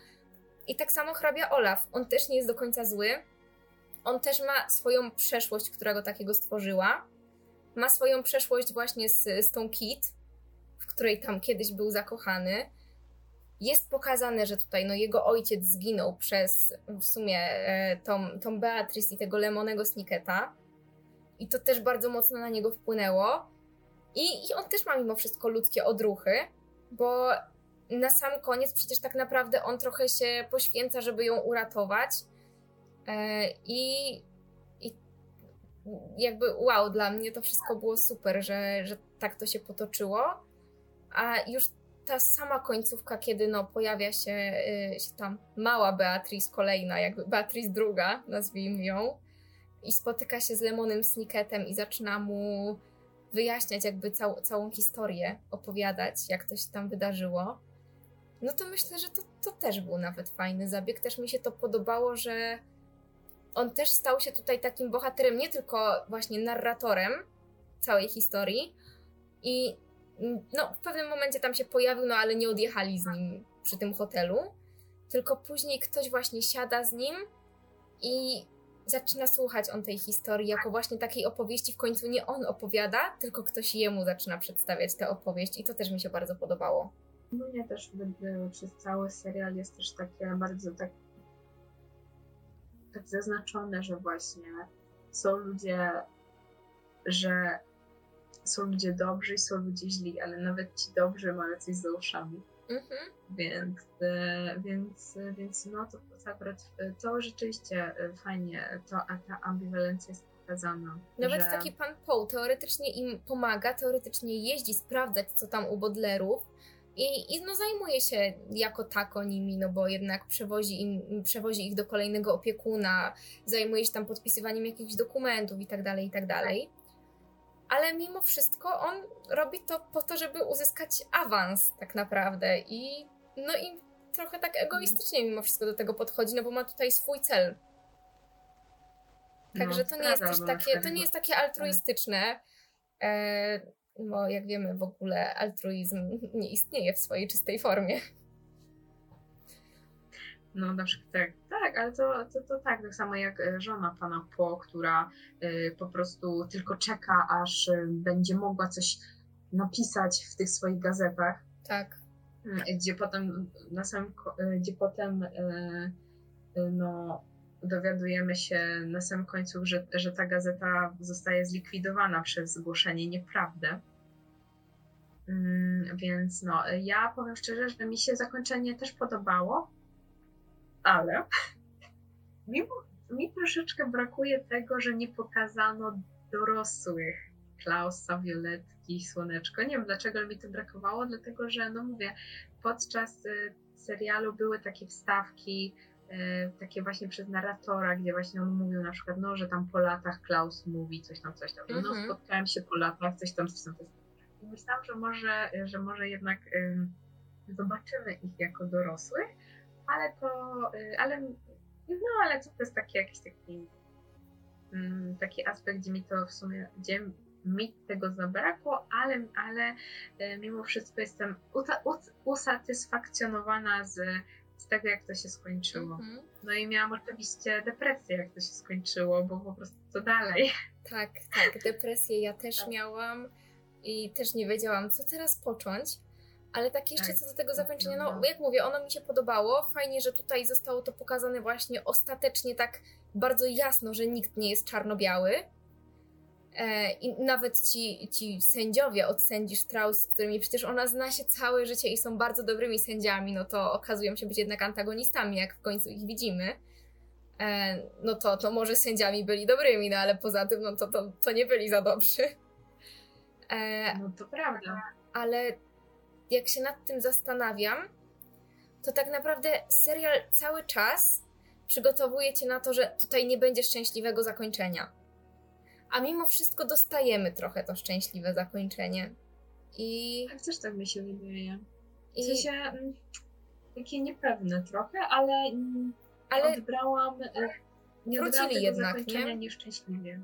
i tak samo hrabia Olaf. On też nie jest do końca zły. On też ma swoją przeszłość, która go takiego stworzyła. Ma swoją przeszłość właśnie z, z tą Kit, w której tam kiedyś był zakochany. Jest pokazane, że tutaj no, jego ojciec zginął przez w sumie e, tą, tą Beatrice i tego Lemonego Snicketa. I to też bardzo mocno na niego wpłynęło. I, I on też ma mimo wszystko ludzkie odruchy, bo na sam koniec przecież tak naprawdę on trochę się poświęca, żeby ją uratować. E, I, i jakby wow, dla mnie to wszystko było super, że, że tak to się potoczyło. A już ta sama końcówka, kiedy no, pojawia się, y, się tam mała Beatrice kolejna, jakby Beatrice druga, nazwijmy ją, i spotyka się z Lemonem Snicketem i zaczyna mu wyjaśniać jakby cał, całą historię, opowiadać, jak to się tam wydarzyło no to myślę, że to, to też był nawet fajny zabieg. Też mi się to podobało, że on też stał się tutaj takim bohaterem, nie tylko właśnie narratorem całej historii. I no, w pewnym momencie tam się pojawił, no ale nie odjechali z nim przy tym hotelu. Tylko później ktoś właśnie siada z nim i zaczyna słuchać on tej historii jako właśnie takiej opowieści. W końcu nie on opowiada, tylko ktoś jemu zaczyna przedstawiać tę opowieść, i to też mi się bardzo podobało. Mnie też przez cały serial jest też takie bardzo tak, tak zaznaczone, że właśnie są ludzie, że są ludzie dobrzy i są ludzie źli, ale nawet ci dobrzy mają coś za uszami. Mhm. Więc, e, więc, więc no to, to akurat to rzeczywiście e, fajnie, to, a ta ambiwalencja jest pokazana. Nawet że... taki pan Poe teoretycznie im pomaga, teoretycznie jeździ sprawdzać, co tam u Bodlerów, i, i no, zajmuje się jako tako nimi, no bo jednak przewozi, im, przewozi ich do kolejnego opiekuna, zajmuje się tam podpisywaniem jakichś dokumentów i tak dalej, i tak dalej. Ale mimo wszystko on robi to po to, żeby uzyskać awans tak naprawdę i no i trochę tak egoistycznie mimo wszystko do tego podchodzi, no bo ma tutaj swój cel. Także no, to nie jest też takie, to nie jest takie altruistyczne. E, bo jak wiemy, w ogóle altruizm nie istnieje w swojej czystej formie. No na przykład tak, tak, ale to, to, to tak, tak samo jak e, żona pana Po, która y, po prostu tylko czeka, aż y, będzie mogła coś napisać w tych swoich gazetach. Tak. Y, gdzie potem na samym, gdzie potem no dowiadujemy się na samym końcu, że, że ta gazeta zostaje zlikwidowana przez zgłoszenie nieprawdy. Mm, więc no, ja powiem szczerze, że mi się zakończenie też podobało, ale mi, mi troszeczkę brakuje tego, że nie pokazano dorosłych Klausa, Violetki, Słoneczko. Nie wiem dlaczego mi to brakowało, dlatego że, no mówię, podczas y, serialu były takie wstawki, takie właśnie przez narratora, gdzie właśnie on mówił na przykład, no, że tam po latach Klaus mówi coś tam, coś tam. No, mhm. spotkałem się po latach, coś tam, coś tam. I myślałam, że może, że może jednak zobaczymy ich jako dorosłych, ale to, y, ale, no, ale to jest taki jakiś taki, taki aspekt, gdzie mi to w sumie, gdzie mi tego zabrakło, ale, ale y, mimo wszystko jestem usatysfakcjonowana z z tego, jak to się skończyło. Mm -hmm. No i miałam oczywiście depresję, jak to się skończyło, bo po prostu co dalej. Tak, tak, depresję ja też tak. miałam i też nie wiedziałam, co teraz począć. Ale tak jeszcze tak. co do tego zakończenia, no, no jak mówię, ono mi się podobało. Fajnie, że tutaj zostało to pokazane właśnie ostatecznie tak bardzo jasno, że nikt nie jest czarno-biały, I nawet ci, ci sędziowie od sędzi Strauss, z którymi przecież ona zna się całe życie i są bardzo dobrymi sędziami, no to okazują się być jednak antagonistami, jak w końcu ich widzimy. E, no to, to może sędziami byli dobrymi, no ale poza tym, no to, to, to nie byli za dobrzy. E, no to prawda. Ale jak się nad tym zastanawiam, to tak naprawdę serial cały czas przygotowuje cię na to, że tutaj nie będzie szczęśliwego zakończenia a mimo wszystko dostajemy trochę to szczęśliwe zakończenie. I. Tak, też tak mi się wydaje. W I... sensie mm, takie niepewne trochę, ale, mm, ale... odbrałam. E, nie wrócili jednak, nie? nieszczęśliwie.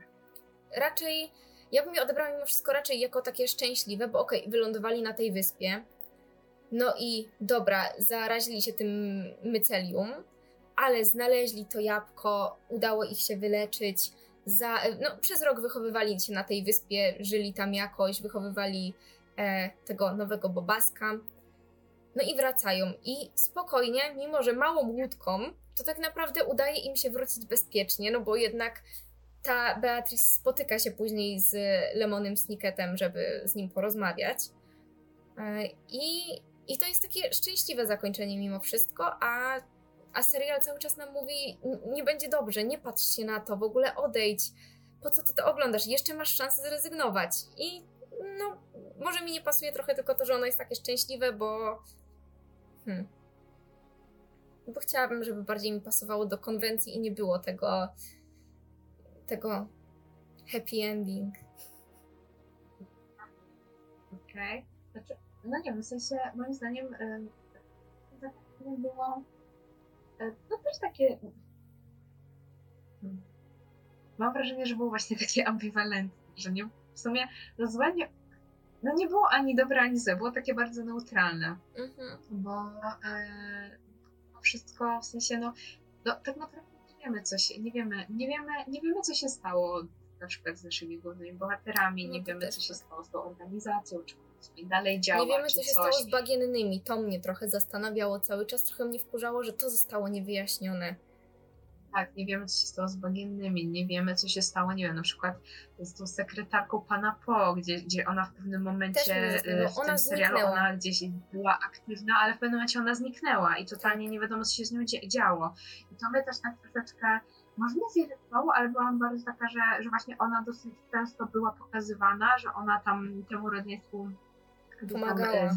Raczej. Ja bym je odebrała mimo wszystko raczej jako takie szczęśliwe, bo okej, okay, wylądowali na tej wyspie. No i dobra, zarazili się tym mycelium, ale znaleźli to jabłko, udało ich się wyleczyć, za, no, przez rok wychowywali się na tej wyspie, żyli tam jakoś, wychowywali e, tego nowego bobaska. No i wracają. I spokojnie, mimo że małą łódką, to tak naprawdę udaje im się wrócić bezpiecznie, no bo jednak ta Beatrice spotyka się później z Lemonem Snicketem, żeby z nim porozmawiać. E, I, I to jest takie szczęśliwe zakończenie mimo wszystko, a a serial cały czas nam mówi, nie będzie dobrze, nie patrz się na to, w ogóle odejdź. Po co ty to oglądasz? Jeszcze masz szansę zrezygnować. I no, może mi nie pasuje trochę tylko to, że ono jest takie szczęśliwe, bo. Hmm. Bo chciałabym, żeby bardziej mi pasowało do konwencji i nie było tego. tego happy ending. Okej. Okay. Znaczy, no nie w sensie moim zdaniem yy, było to też takie. Hmm. Mam wrażenie, że był właśnie taki ambiwalentny, że nie, w sumie rozwiązanie no nie było ani dobre, ani złe, było takie bardzo neutralne. Mhm. Bo e, wszystko w sensie, no, no tak naprawdę nie wiemy, co się, nie wiemy, nie wiemy, nie wiemy, co się stało na przykład z naszymi głównymi bohaterami, no nie wiemy, co się tak. stało z tą organizacją, czy sobie dalej działa. Nie wiemy, co się stało z bagiennymi. To mnie trochę zastanawiało cały czas, trochę mnie wkurzało, że to zostało niewyjaśnione. Tak, nie wiemy, co się stało z bagiennymi, nie wiemy, co się stało, nie wiem, na przykład z tą sekretarką pana Po, gdzie, gdzie ona w pewnym momencie y, w ona tym serialu ona gdzieś była aktywna, ale w pewnym momencie ona zniknęła i totalnie nie wiadomo, co się z nią działo. I to mnie też tak troszeczkę może nie zirytowało, ale byłam bardzo taka, że, że właśnie ona dosyć często była pokazywana, że ona tam temu rodzeństwu pomagała.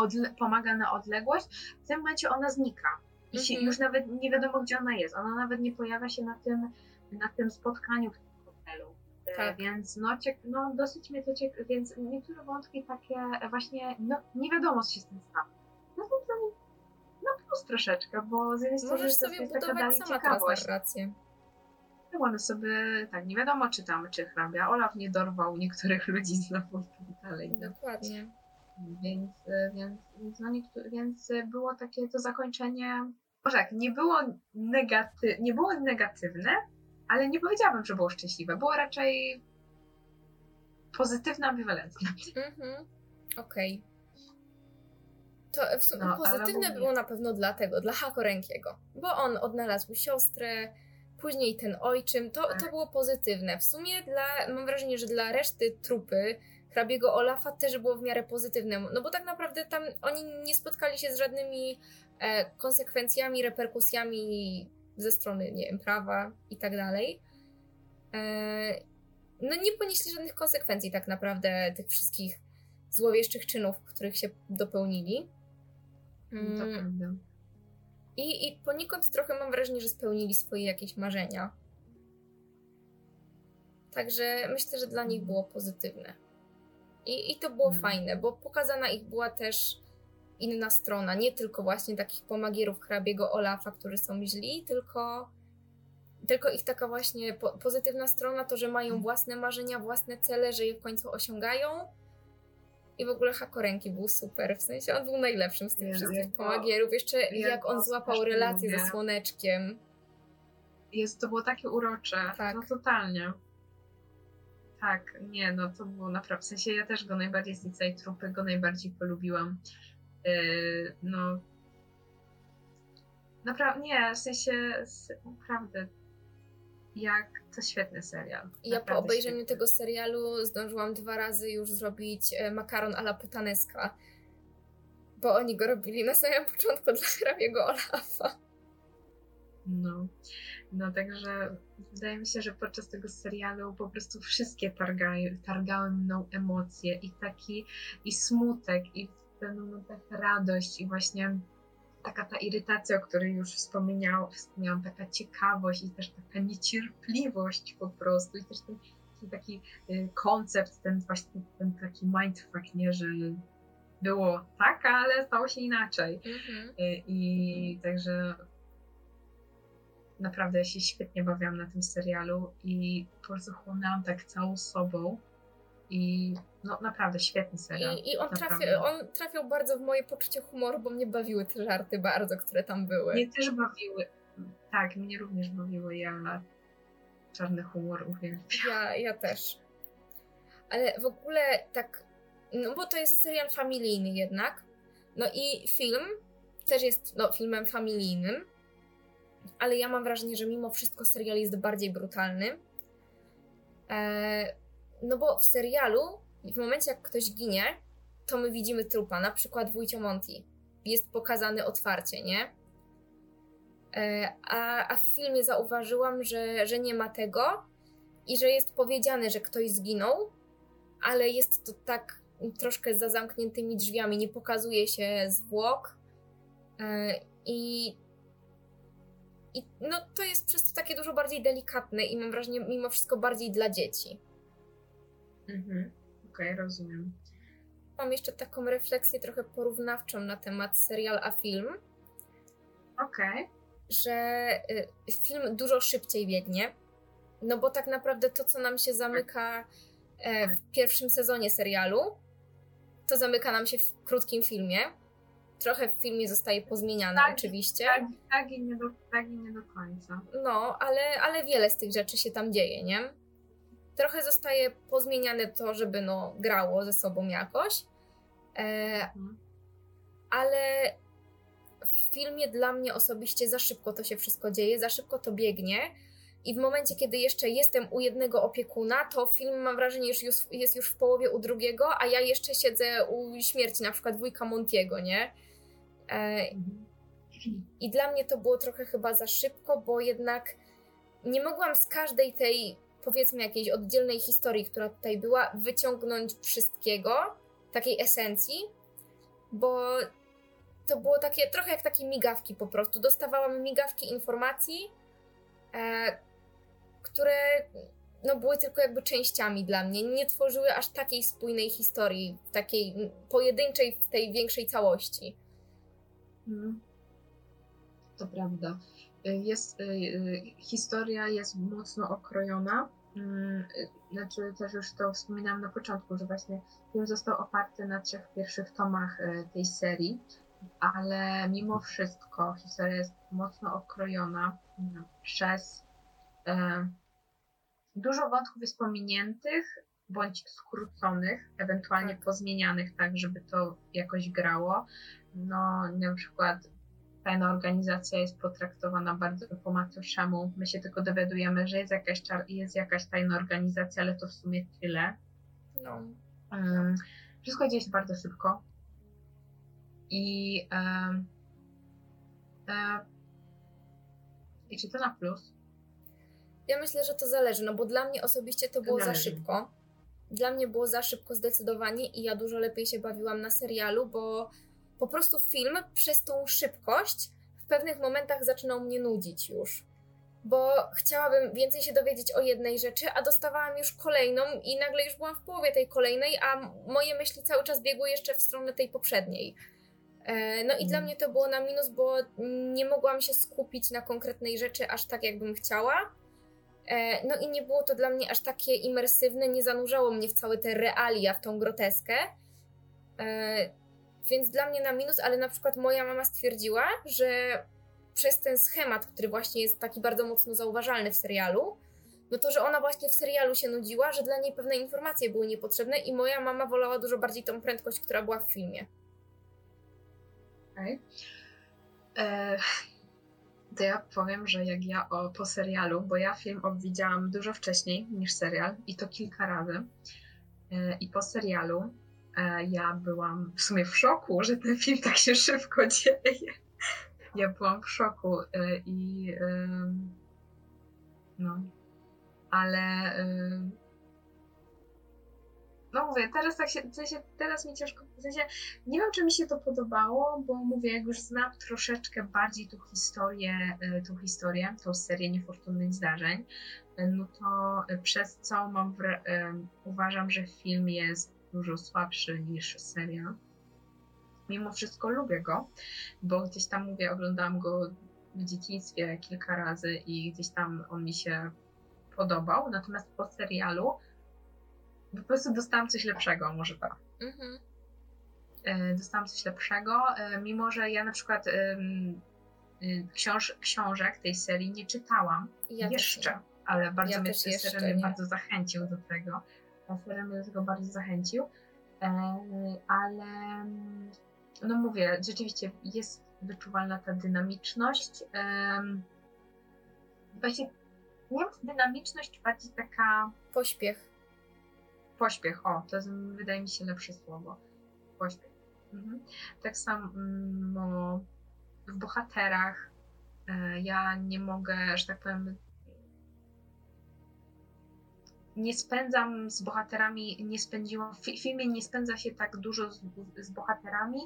Odle- pomaga na odległość. W tym momencie ona znika. I się, mhm. już nawet nie wiadomo, gdzie ona jest. Ona nawet nie pojawia się na tym, na tym spotkaniu w tym hotelu. E, tak. Więc no, ciek- no dosyć mnie to ciekawi, więc niektóre wątki takie właśnie, no nie wiadomo, co się z tym stało. No to no plus troszeczkę, bo z jednej strony Możesz sobie jest budować taka sama ciekawość. narrację. No sobie, tak, nie wiadomo czy tam, czy hrabia Olaf nie dorwał niektórych ludzi znowu i tak dalej. Dokładnie. Więc, więc, więc, no niektóry, więc było takie to zakończenie może tak, nie było, negaty, nie było negatywne, ale nie powiedziałabym, że było szczęśliwe. Było raczej pozytywne, ambiwalentne. Mhm. Okej. Okay. To w sumie no, pozytywne było na pewno dlatego, dla Hakorękiego, bo on odnalazł siostrę, później ten ojczym, to, tak. to było pozytywne. W sumie dla, mam wrażenie, że dla reszty trupy hrabiego Olafa też było w miarę pozytywne, no bo tak naprawdę tam oni nie spotkali się z żadnymi e, konsekwencjami, reperkusjami ze strony, nie wiem, prawa i tak dalej. E, no nie ponieśli żadnych konsekwencji tak naprawdę tych wszystkich złowieszczych czynów, których się dopełnili. Mm. I, I poniekąd trochę mam wrażenie, że spełnili swoje jakieś marzenia. Także myślę, że dla nich było pozytywne. I, i to było mm. fajne, bo pokazana ich była też inna strona, nie tylko właśnie takich pomagierów hrabiego Olafa, którzy są źli, tylko, tylko ich taka właśnie po, pozytywna strona, to, że mają mm. własne marzenia, własne cele, że je w końcu osiągają. I w ogóle Hakorenki był super, w sensie on był najlepszym z tych wszystkich pomagierów. Jeszcze ja jak on złapał relację lubię. ze Słoneczkiem. Jest, to było takie urocze, tak. no totalnie. Tak, nie, no to było naprawdę, w sensie ja też go najbardziej z tej trupy, go najbardziej polubiłam. Yy, no, naprawdę, nie, w sensie, naprawdę, jak to świetny serial. Ja po obejrzeniu świetny. tego serialu zdążyłam dwa razy już zrobić e, makaron a la putaneska, bo oni go robili na samym początku dla hrabiego Olafa. No, no także wydaje mi się, że podczas tego serialu po prostu wszystkie targały, targały mną emocje i taki, i smutek, i w pewnym momentach radość, i właśnie taka ta irytacja, o której już wspomniał, wspomniałam, taka ciekawość i też taka niecierpliwość po prostu, i też ten, ten taki y, koncept, ten właśnie ten taki mindfuck, nie, że było tak, ale stało się inaczej. Mhm. Y, I także naprawdę ja się świetnie bawiłam na tym serialu i po prostu chłonęłam tak całą sobą i no naprawdę świetny serial. I, i on, trafił, on trafił bardzo w moje poczucie humoru, bo mnie bawiły te żarty bardzo, które tam były. Mnie też bawiły, tak, mnie również bawiły, ja czarny humor uwielbiam. Ja, ja też. Ale w ogóle tak, no bo to jest serial familijny jednak, no i film też jest no, filmem familijnym, ale ja mam wrażenie, że mimo wszystko serial jest bardziej brutalny. E, no bo w serialu, w momencie jak ktoś ginie, to my widzimy trupa, na przykład wujcio Monty. Jest pokazany otwarcie, nie? E, a, a w filmie zauważyłam, że, że nie ma tego i że jest powiedziane, że ktoś zginął, ale jest to tak troszkę za zamkniętymi drzwiami, nie pokazuje się zwłok. E, I i no, to jest przez to takie dużo bardziej delikatne i mam wrażenie, mimo wszystko bardziej dla dzieci. Mhm, okej, okay, rozumiem. Mam jeszcze taką refleksję trochę porównawczą na temat serial a film. Okej. Okay. że y, film dużo szybciej biegnie. No bo tak naprawdę to, co nam się zamyka e, w pierwszym sezonie serialu, to zamyka nam się w krótkim filmie. Trochę w filmie zostaje pozmieniane Tak, oczywiście. Tak, tak, i nie do, tak i nie do końca. No, ale, ale wiele z tych rzeczy się tam dzieje, nie? Trochę zostaje pozmieniane to, żeby no grało ze sobą jakoś. E, Mhm. ale w filmie dla mnie osobiście za szybko to się wszystko dzieje, za szybko to biegnie. I w momencie, kiedy jeszcze jestem u jednego opiekuna, to film mam wrażenie, już już- jest już w połowie u drugiego, a ja jeszcze siedzę u śmierci, na przykład wujka Montiego, nie? E, Mhm. I dla mnie to było trochę chyba za szybko, bo jednak nie mogłam z każdej tej, powiedzmy, jakiejś oddzielnej historii, która tutaj była, wyciągnąć wszystkiego, takiej esencji, bo to było takie trochę jak takie migawki po prostu. Dostawałam migawki informacji, e, które no, były tylko jakby częściami dla mnie. Nie tworzyły aż takiej spójnej historii, takiej pojedynczej w tej większej całości. Mhm. To prawda. Jest, y, y, historia jest mocno okrojona. Mm, Znaczy, też już to wspominałam na początku, że właśnie film został oparty na trzech pierwszych tomach y, tej serii, ale mimo wszystko historia jest mocno okrojona mm, przez dużo wątków jest pominiętych bądź skróconych, ewentualnie Tak. pozmienianych tak, żeby to jakoś grało. No, na przykład tajna organizacja jest potraktowana bardzo po macoszemu. My się tylko dowiadujemy, że jest jakaś, jest jakaś tajna organizacja, ale to w sumie tyle. No. Um, wszystko dzieje się bardzo szybko. I, e, I czy to na plus? Ja myślę, że to zależy, no bo dla mnie osobiście to było za Zależy. szybko. Dla mnie było za szybko zdecydowanie i ja dużo lepiej się bawiłam na serialu, bo po prostu film przez tą szybkość w pewnych momentach zaczynał mnie nudzić już. Bo chciałabym więcej się dowiedzieć o jednej rzeczy, a dostawałam już kolejną i nagle już byłam w połowie tej kolejnej, a moje myśli cały czas biegły jeszcze w stronę tej poprzedniej. E, No i dla Mm. mnie to było na minus, bo nie mogłam się skupić na konkretnej rzeczy aż tak, jakbym chciała. E, No i nie było to dla mnie aż takie imersywne, nie zanurzało mnie w całe te realia, w tą groteskę. Więc dla mnie na minus, ale na przykład moja mama stwierdziła, że przez ten schemat, który właśnie jest taki bardzo mocno zauważalny w serialu, no to, że ona właśnie w serialu się nudziła, że dla niej pewne informacje były niepotrzebne i moja mama wolała dużo bardziej tą prędkość, która była w filmie. Okej. E, To ja powiem, że jak ja o, po serialu, bo ja film widziałam dużo wcześniej niż serial i to kilka razy. E, I po serialu ja byłam w sumie w szoku, że ten film tak się szybko dzieje. Ja byłam w szoku e, i no, ale no mówię, teraz tak się, w sensie, teraz mi ciężko, w sensie, nie wiem, czy mi się to podobało, bo mówię, jak już znam troszeczkę bardziej tą historię, e, tą historię, tą serię niefortunnych zdarzeń, e, no to e, przez co mam uważam, że film jest dużo słabszy niż serial. Mimo wszystko lubię go, bo gdzieś tam mówię, oglądałam go w dzieciństwie kilka razy i gdzieś tam on mi się podobał, natomiast po serialu po prostu dostałam coś lepszego, może tak Mhm. e, dostałam coś lepszego, e, mimo że ja na przykład y, książ, książek tej serii nie czytałam Ja jeszcze, nie. ale bardzo Ja mnie ten serial bardzo zachęcił do tego. Serial mnie do tego bardzo zachęcił, e, ale mm, no mówię, rzeczywiście jest wyczuwalna ta dynamiczność. em, Właśnie nie wiem, dynamiczność, bardziej taka Pośpiech. Pośpiech, o, to jest, wydaje mi się lepsze słowo. Pośpiech. Mhm. Tak samo w bohaterach e, ja nie mogę, że tak powiem, nie spędzam z bohaterami, nie spędziłam, w fi- filmie nie spędza się tak dużo z, z bohaterami,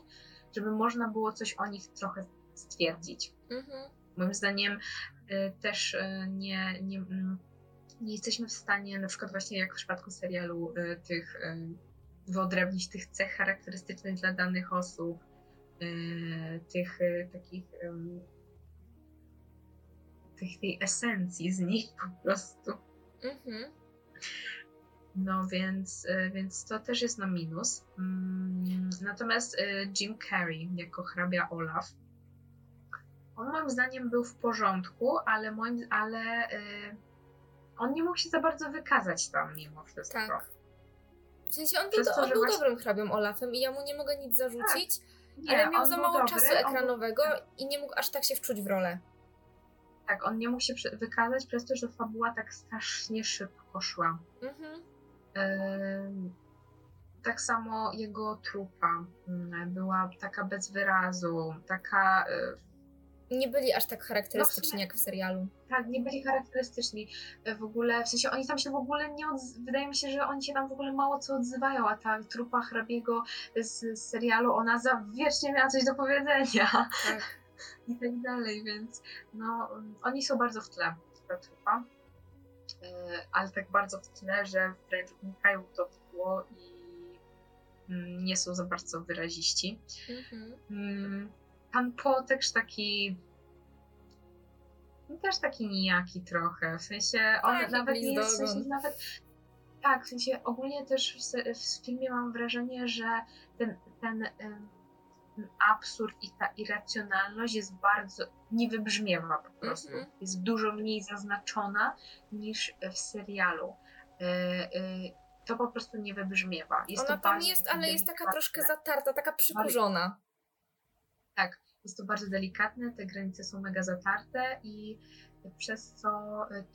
żeby można było coś o nich trochę stwierdzić. Mhm. Moim zdaniem y, też y, nie, nie, mm, nie jesteśmy w stanie, na przykład właśnie jak w przypadku serialu, y, tych wyodrębnić tych cech charakterystycznych dla danych osób, tych takich tej, tej esencji z nich po prostu. Mhm. No więc, e, więc to też jest na minus. Mm, natomiast e, Jim Carrey jako hrabia Olaf, on moim zdaniem był w porządku, ale moim, ale e, on nie mógł się za bardzo wykazać tam mimo wszystko. Tak. W sensie on był, to, on był właśnie... dobrym hrabią Olafem i ja mu nie mogę nic zarzucić, tak. nie, ale miał za mało dobry, czasu ekranowego był... i nie mógł aż tak się wczuć w rolę. Tak, on nie mógł się wykazać przez to, że fabuła tak strasznie szybko szła. Mhm. Tak samo jego trupa mm, była taka bez wyrazu, taka. E, nie byli aż tak charakterystyczni no sumie, jak w serialu. Tak, nie byli charakterystyczni. E, w ogóle, w sensie oni tam się w ogóle nie. Wydaje mi się, że oni się tam w ogóle mało co odzywają, a ta trupa hrabiego z, z serialu, ona za wiecznie miała coś do powiedzenia. Tak. I tak dalej, więc no, oni są bardzo w tle. E, ale tak bardzo w tle, że wręcz unikają to tło i mm, nie są za bardzo wyraziści. Mhm. Mm, pan Po też taki też taki nijaki trochę, w sensie on tak, nawet nie jest, w sensie nawet tak, w sensie ogólnie też w, w filmie mam wrażenie, że ten, ten ten absurd i ta irracjonalność jest bardzo, nie wybrzmiewa po prostu. Mm -hmm. Jest dużo mniej zaznaczona niż w serialu. E, e, to po prostu nie wybrzmiewa. Jest Ona tam jest, ale jest taka troszkę zatarta, taka przykurzona. Tak, jest to bardzo delikatne, te granice są mega zatarte i przez co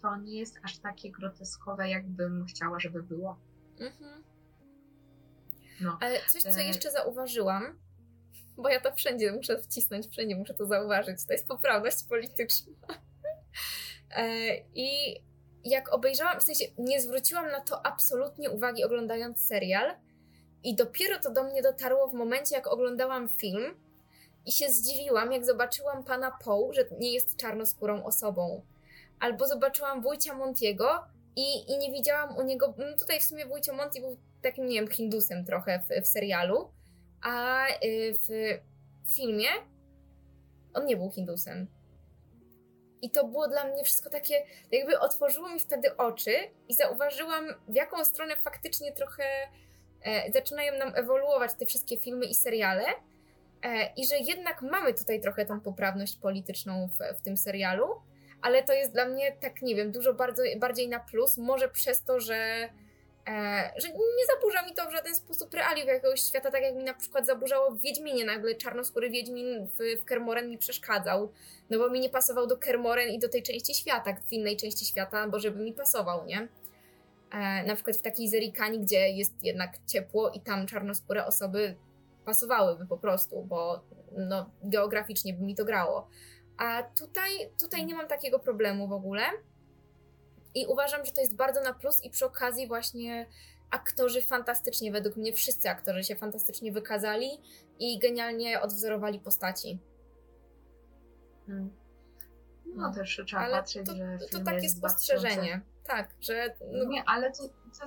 to nie jest aż takie groteskowe, jakbym chciała, żeby było. Mhm. No. Ale coś, co e, jeszcze zauważyłam, bo ja to wszędzie muszę wcisnąć, wszędzie muszę to zauważyć. To jest poprawność polityczna. E, I jak obejrzałam, w sensie nie zwróciłam na to absolutnie uwagi oglądając serial, i dopiero to do mnie dotarło w momencie, jak oglądałam film i się zdziwiłam, jak zobaczyłam pana Poe, że nie jest czarnoskórą osobą. Albo zobaczyłam wujcia Montiego i, i nie widziałam u niego. No tutaj w sumie wujcio Monty był takim, nie wiem, hindusem trochę w, w serialu a y, w filmie on nie był Hindusem. I to było dla mnie wszystko takie, jakby otworzyło mi wtedy oczy i zauważyłam, w jaką stronę faktycznie trochę e, zaczynają nam ewoluować te wszystkie filmy i seriale. E, I że jednak mamy tutaj trochę tą poprawność polityczną w, w tym serialu, ale to jest dla mnie tak, nie wiem, dużo bardzo, bardziej na plus, może przez to, że że nie zaburza mi to w żaden sposób realiów jakiegoś świata, tak jak mi na przykład zaburzało w Wiedźminie nagle czarnoskóry Wiedźmin w, w Kermoren mi przeszkadzał, no bo mi nie pasował do Kermoren i do tej części świata, w innej części świata, bo żeby mi pasował, nie? E, na przykład w takiej Zerikani, gdzie jest jednak ciepło i tam czarnoskóre osoby pasowałyby po prostu, bo no, geograficznie by mi to grało. A tutaj, tutaj nie mam takiego problemu w ogóle. I uważam, że to jest bardzo na plus i przy okazji właśnie aktorzy fantastycznie, według mnie wszyscy aktorzy się fantastycznie wykazali i genialnie odwzorowali postaci. Hmm. No, no, też trzeba ale patrzeć, to, że to, to takie spostrzeżenie. Tak, że... No... Nie, ale to, to,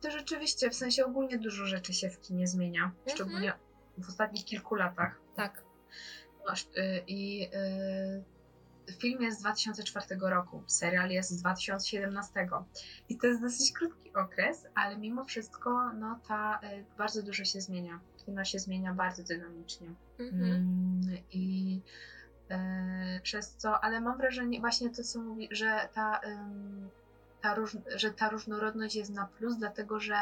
to, rzeczywiście, w sensie ogólnie dużo rzeczy się w kinie zmienia, mhm. szczególnie w ostatnich kilku latach. Tak. Y, I y, Film jest z 2004 roku, serial jest z 2017. I to jest dosyć krótki okres, ale mimo wszystko no, ta y, bardzo dużo się zmienia. Kino się zmienia bardzo dynamicznie. Mhm. Mm, I y, przez co, ale mam wrażenie, właśnie to co mówi, że ta, y, ta róż, że ta różnorodność jest na plus, dlatego że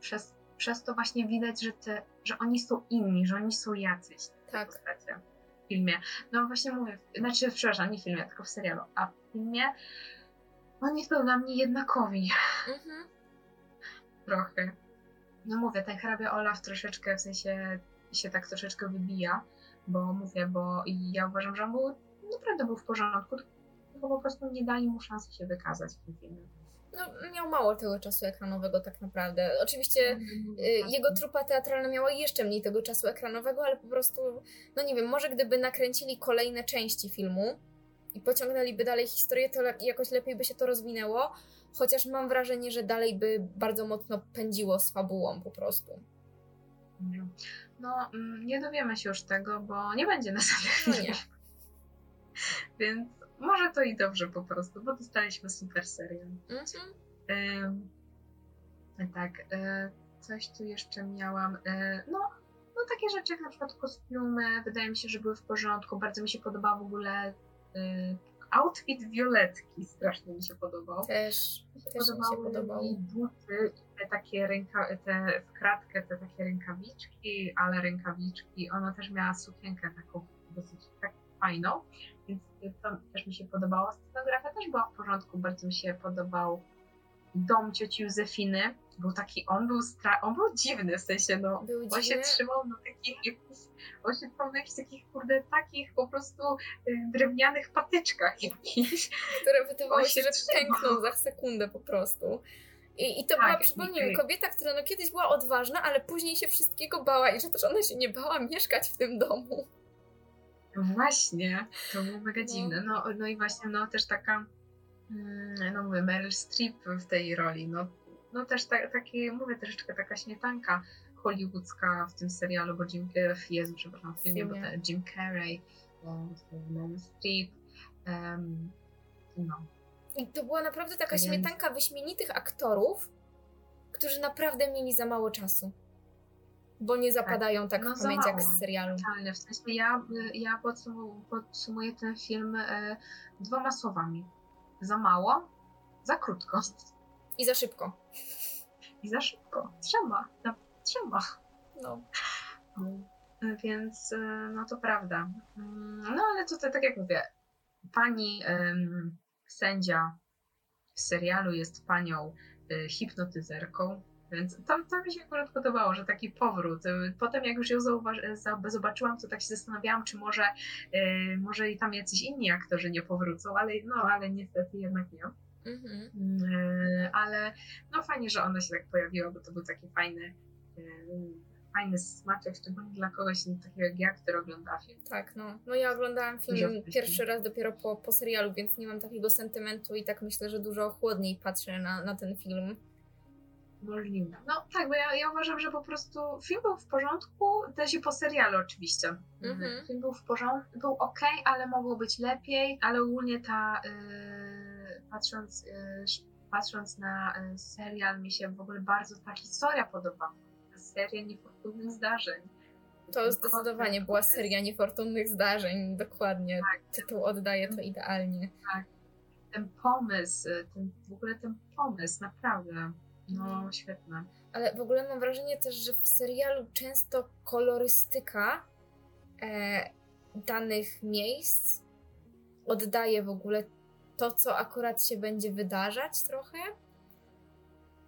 przez, przez to właśnie widać, że, te, że oni są inni, że oni są jacyś. Tak. Postacie filmie. No właśnie mówię, znaczy, przepraszam, nie w filmie, tylko w serialu. A w filmie oni są dla mnie jednakowi. Mhm. Trochę. No mówię, ten hrabia Olaf troszeczkę, w sensie się tak troszeczkę wybija, bo mówię, bo ja uważam, że on był, naprawdę był w porządku, tylko po prostu nie dali mu szansy się wykazać w tym filmie no, miał mało tego czasu ekranowego tak naprawdę. Oczywiście y, jego trupa teatralna miała jeszcze mniej tego czasu ekranowego, ale po prostu, no nie wiem, może gdyby nakręcili kolejne części filmu i pociągnęliby dalej historię, to jakoś lepiej by się to rozwinęło, chociaż mam wrażenie, że dalej by bardzo mocno pędziło z fabułą po prostu. No, mm, nie dowiemy się już tego, bo nie będzie na no Więc może to i dobrze po prostu, bo dostaliśmy super serial. Mhm. tak, e, coś tu jeszcze miałam. E, no, no takie rzeczy jak na przykład kostiumy, wydaje mi się, że były w porządku. Bardzo mi się podobał w ogóle e, outfit Violetki, strasznie mi się podobał. Też, mi się, też podobały mi się podobał. I buty, te takie ręka, te w kratkę, te takie rękawiczki, ale rękawiczki. Ona też miała sukienkę taką dosyć tak fajną, więc to też mi się podobało. Scenografia też była w porządku, bardzo mi się podobał dom cioci Józefiny. Był taki, on był stra- on był dziwny, w sensie, no, był on się trzymał na takich jakichś, on się trzymał na jakichś takich, kurde, takich po prostu y, drewnianych patyczkach jakichś. Które wydawało się, że pękną za sekundę po prostu. I, i to tak, była, przypomnij mi, kobieta, która no kiedyś była odważna, ale później się wszystkiego bała i że też ona się nie bała mieszkać w tym domu. No właśnie, to było mega no. dziwne. No, no i właśnie, no też taka, mm, no mówię, Meryl Streep w tej roli, no, no też ta, taki, mówię, troszeczkę taka śmietanka hollywoodzka w tym serialu, bo Jim, Jezu, przepraszam, w filmie, bo Jim Carrey, Meryl Streep, um, no. I to była naprawdę taka śmietanka wyśmienitych aktorów, którzy naprawdę mieli za mało czasu bo nie tak. zapadają tak, tak no w pamięć jak z serialu. W sensie ja, ja podsumuję, podsumuję ten film e, dwoma słowami. Za mało, za krótko. I za szybko. I za szybko. Trzeba. No, trzeba. No. no. Więc e, no to prawda. Mm, no ale tutaj tak jak mówię, pani ym, sędzia w serialu jest panią y, hipnotyzerką, więc to, to mi się akurat podobało, że taki powrót. Potem jak już ją zobaczyłam, to tak się zastanawiałam, czy może, yy, może i tam jacyś inni aktorzy nie powrócą, ale, no, ale niestety jednak nie. Mhm. Yy, ale no fajnie, że ona się tak pojawiła, bo to był taki fajny yy, fajny smaczek, szczególnie dla kogoś takiego jak ja, który ogląda film. Tak, no. No ja oglądałam film pierwszy raz dopiero po, po serialu, więc nie mam takiego sentymentu i tak myślę, że dużo chłodniej patrzę na, na ten film. Możliwe. No tak, bo ja, ja uważam, że po prostu film był w porządku, też i po serialu oczywiście. Mhm. Film był w porządku, był ok, ale mogło być lepiej, ale ogólnie ta, yy, patrząc, yy, patrząc na yy, serial, mi się w ogóle bardzo ta historia podobała. Seria niefortunnych zdarzeń. To zdecydowanie była seria niefortunnych zdarzeń, dokładnie. Tak. Tytuł oddaje to idealnie. Tak. Ten pomysł, ten, w ogóle ten pomysł, naprawdę no, świetne. Ale w ogóle mam wrażenie też, że w serialu często kolorystyka e, danych miejsc oddaje w ogóle to, co akurat się będzie wydarzać trochę.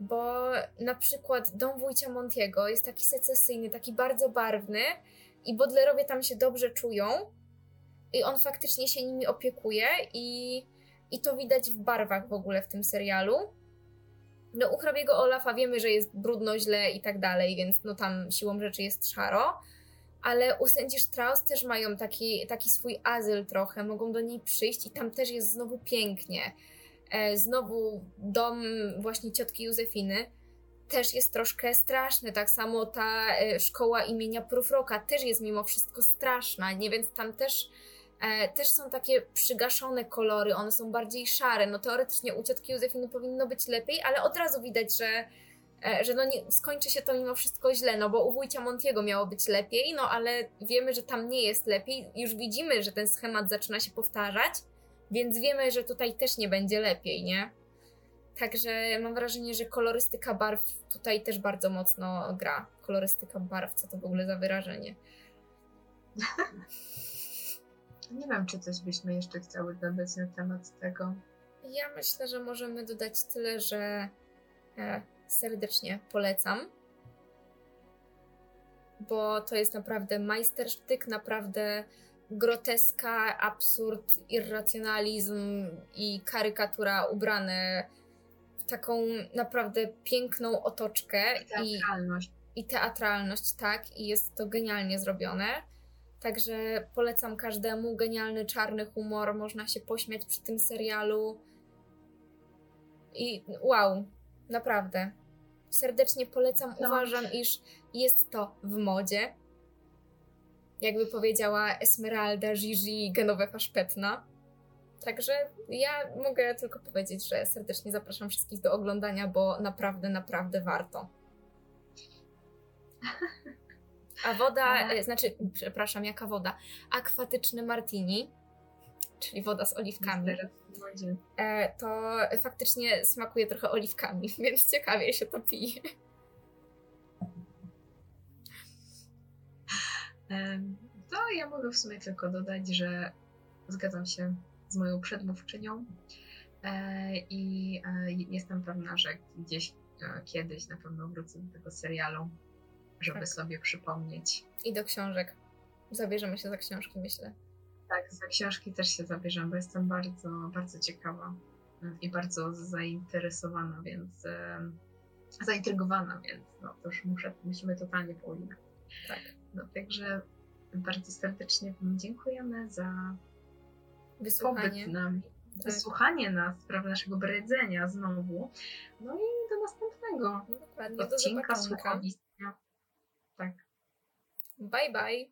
Bo na przykład dom wujcia Montiego jest taki secesyjny, taki bardzo barwny i Bodlerowie tam się dobrze czują i on faktycznie się nimi opiekuje i, i to widać w barwach w ogóle w tym serialu. No u hrabiego Olafa wiemy, że jest brudno, źle i tak dalej, więc no tam siłą rzeczy jest szaro. Ale u sędzi Strauss też mają taki, taki swój azyl trochę, mogą do niej przyjść i tam też jest znowu pięknie. E, znowu dom właśnie ciotki Józefiny też jest troszkę straszny. Tak samo ta e, szkoła imienia Prufroka też jest mimo wszystko straszna, nie? Więc tam też też są takie przygaszone kolory, one są bardziej szare. No teoretycznie u ciotki Józefiny powinno być lepiej, ale od razu widać, że, e, że no nie, skończy się to mimo wszystko źle, no bo u wujcia Montiego miało być lepiej, no ale wiemy, że tam nie jest lepiej. Już widzimy, że ten schemat zaczyna się powtarzać, więc wiemy, że tutaj też nie będzie lepiej, nie? Także mam wrażenie, że kolorystyka barw tutaj też bardzo mocno gra. Kolorystyka barw, co to w ogóle za wyrażenie? Nie wiem, czy coś byśmy jeszcze chciały dodać na temat tego. Ja myślę, że możemy dodać tyle, że e, serdecznie polecam. Bo to jest naprawdę majstersztyk, naprawdę groteska, absurd, irracjonalizm i karykatura ubrane w taką naprawdę piękną otoczkę. I teatralność. I, i teatralność, tak. I jest to genialnie zrobione. Także polecam każdemu. Genialny czarny humor, można się pośmiać przy tym serialu. I wow, naprawdę. Serdecznie polecam. No. Uważam, iż jest to w modzie. Jakby powiedziała Esmeralda Gigi Genovefa Szpetna. Także ja mogę tylko powiedzieć, że serdecznie zapraszam wszystkich do oglądania, bo naprawdę, naprawdę warto. A woda, e, znaczy, przepraszam, jaka woda? Akwatyczny martini, czyli woda z oliwkami. E, to faktycznie smakuje trochę oliwkami, więc ciekawie się to pije. To ja mogę w sumie tylko dodać, że zgadzam się z moją przedmówczynią e, i jestem pewna, że gdzieś kiedyś na pewno wrócę do tego serialu, żeby tak. sobie przypomnieć. I do książek. Zabierzemy się za książki, myślę. Tak, za książki też się zabierzemy, bo jestem bardzo, bardzo ciekawa i bardzo zainteresowana, więc zaintrygowana, więc no to już muszę, musimy totalnie Paulina. Tak. No, także bardzo serdecznie Wam dziękujemy za wysłuchanie. pobyt nami. Tak. Wysłuchanie nas, sprawy naszego bredzenia znowu. No i do następnego Dokładnie, odcinka, do słuchowiska. Bye, bye.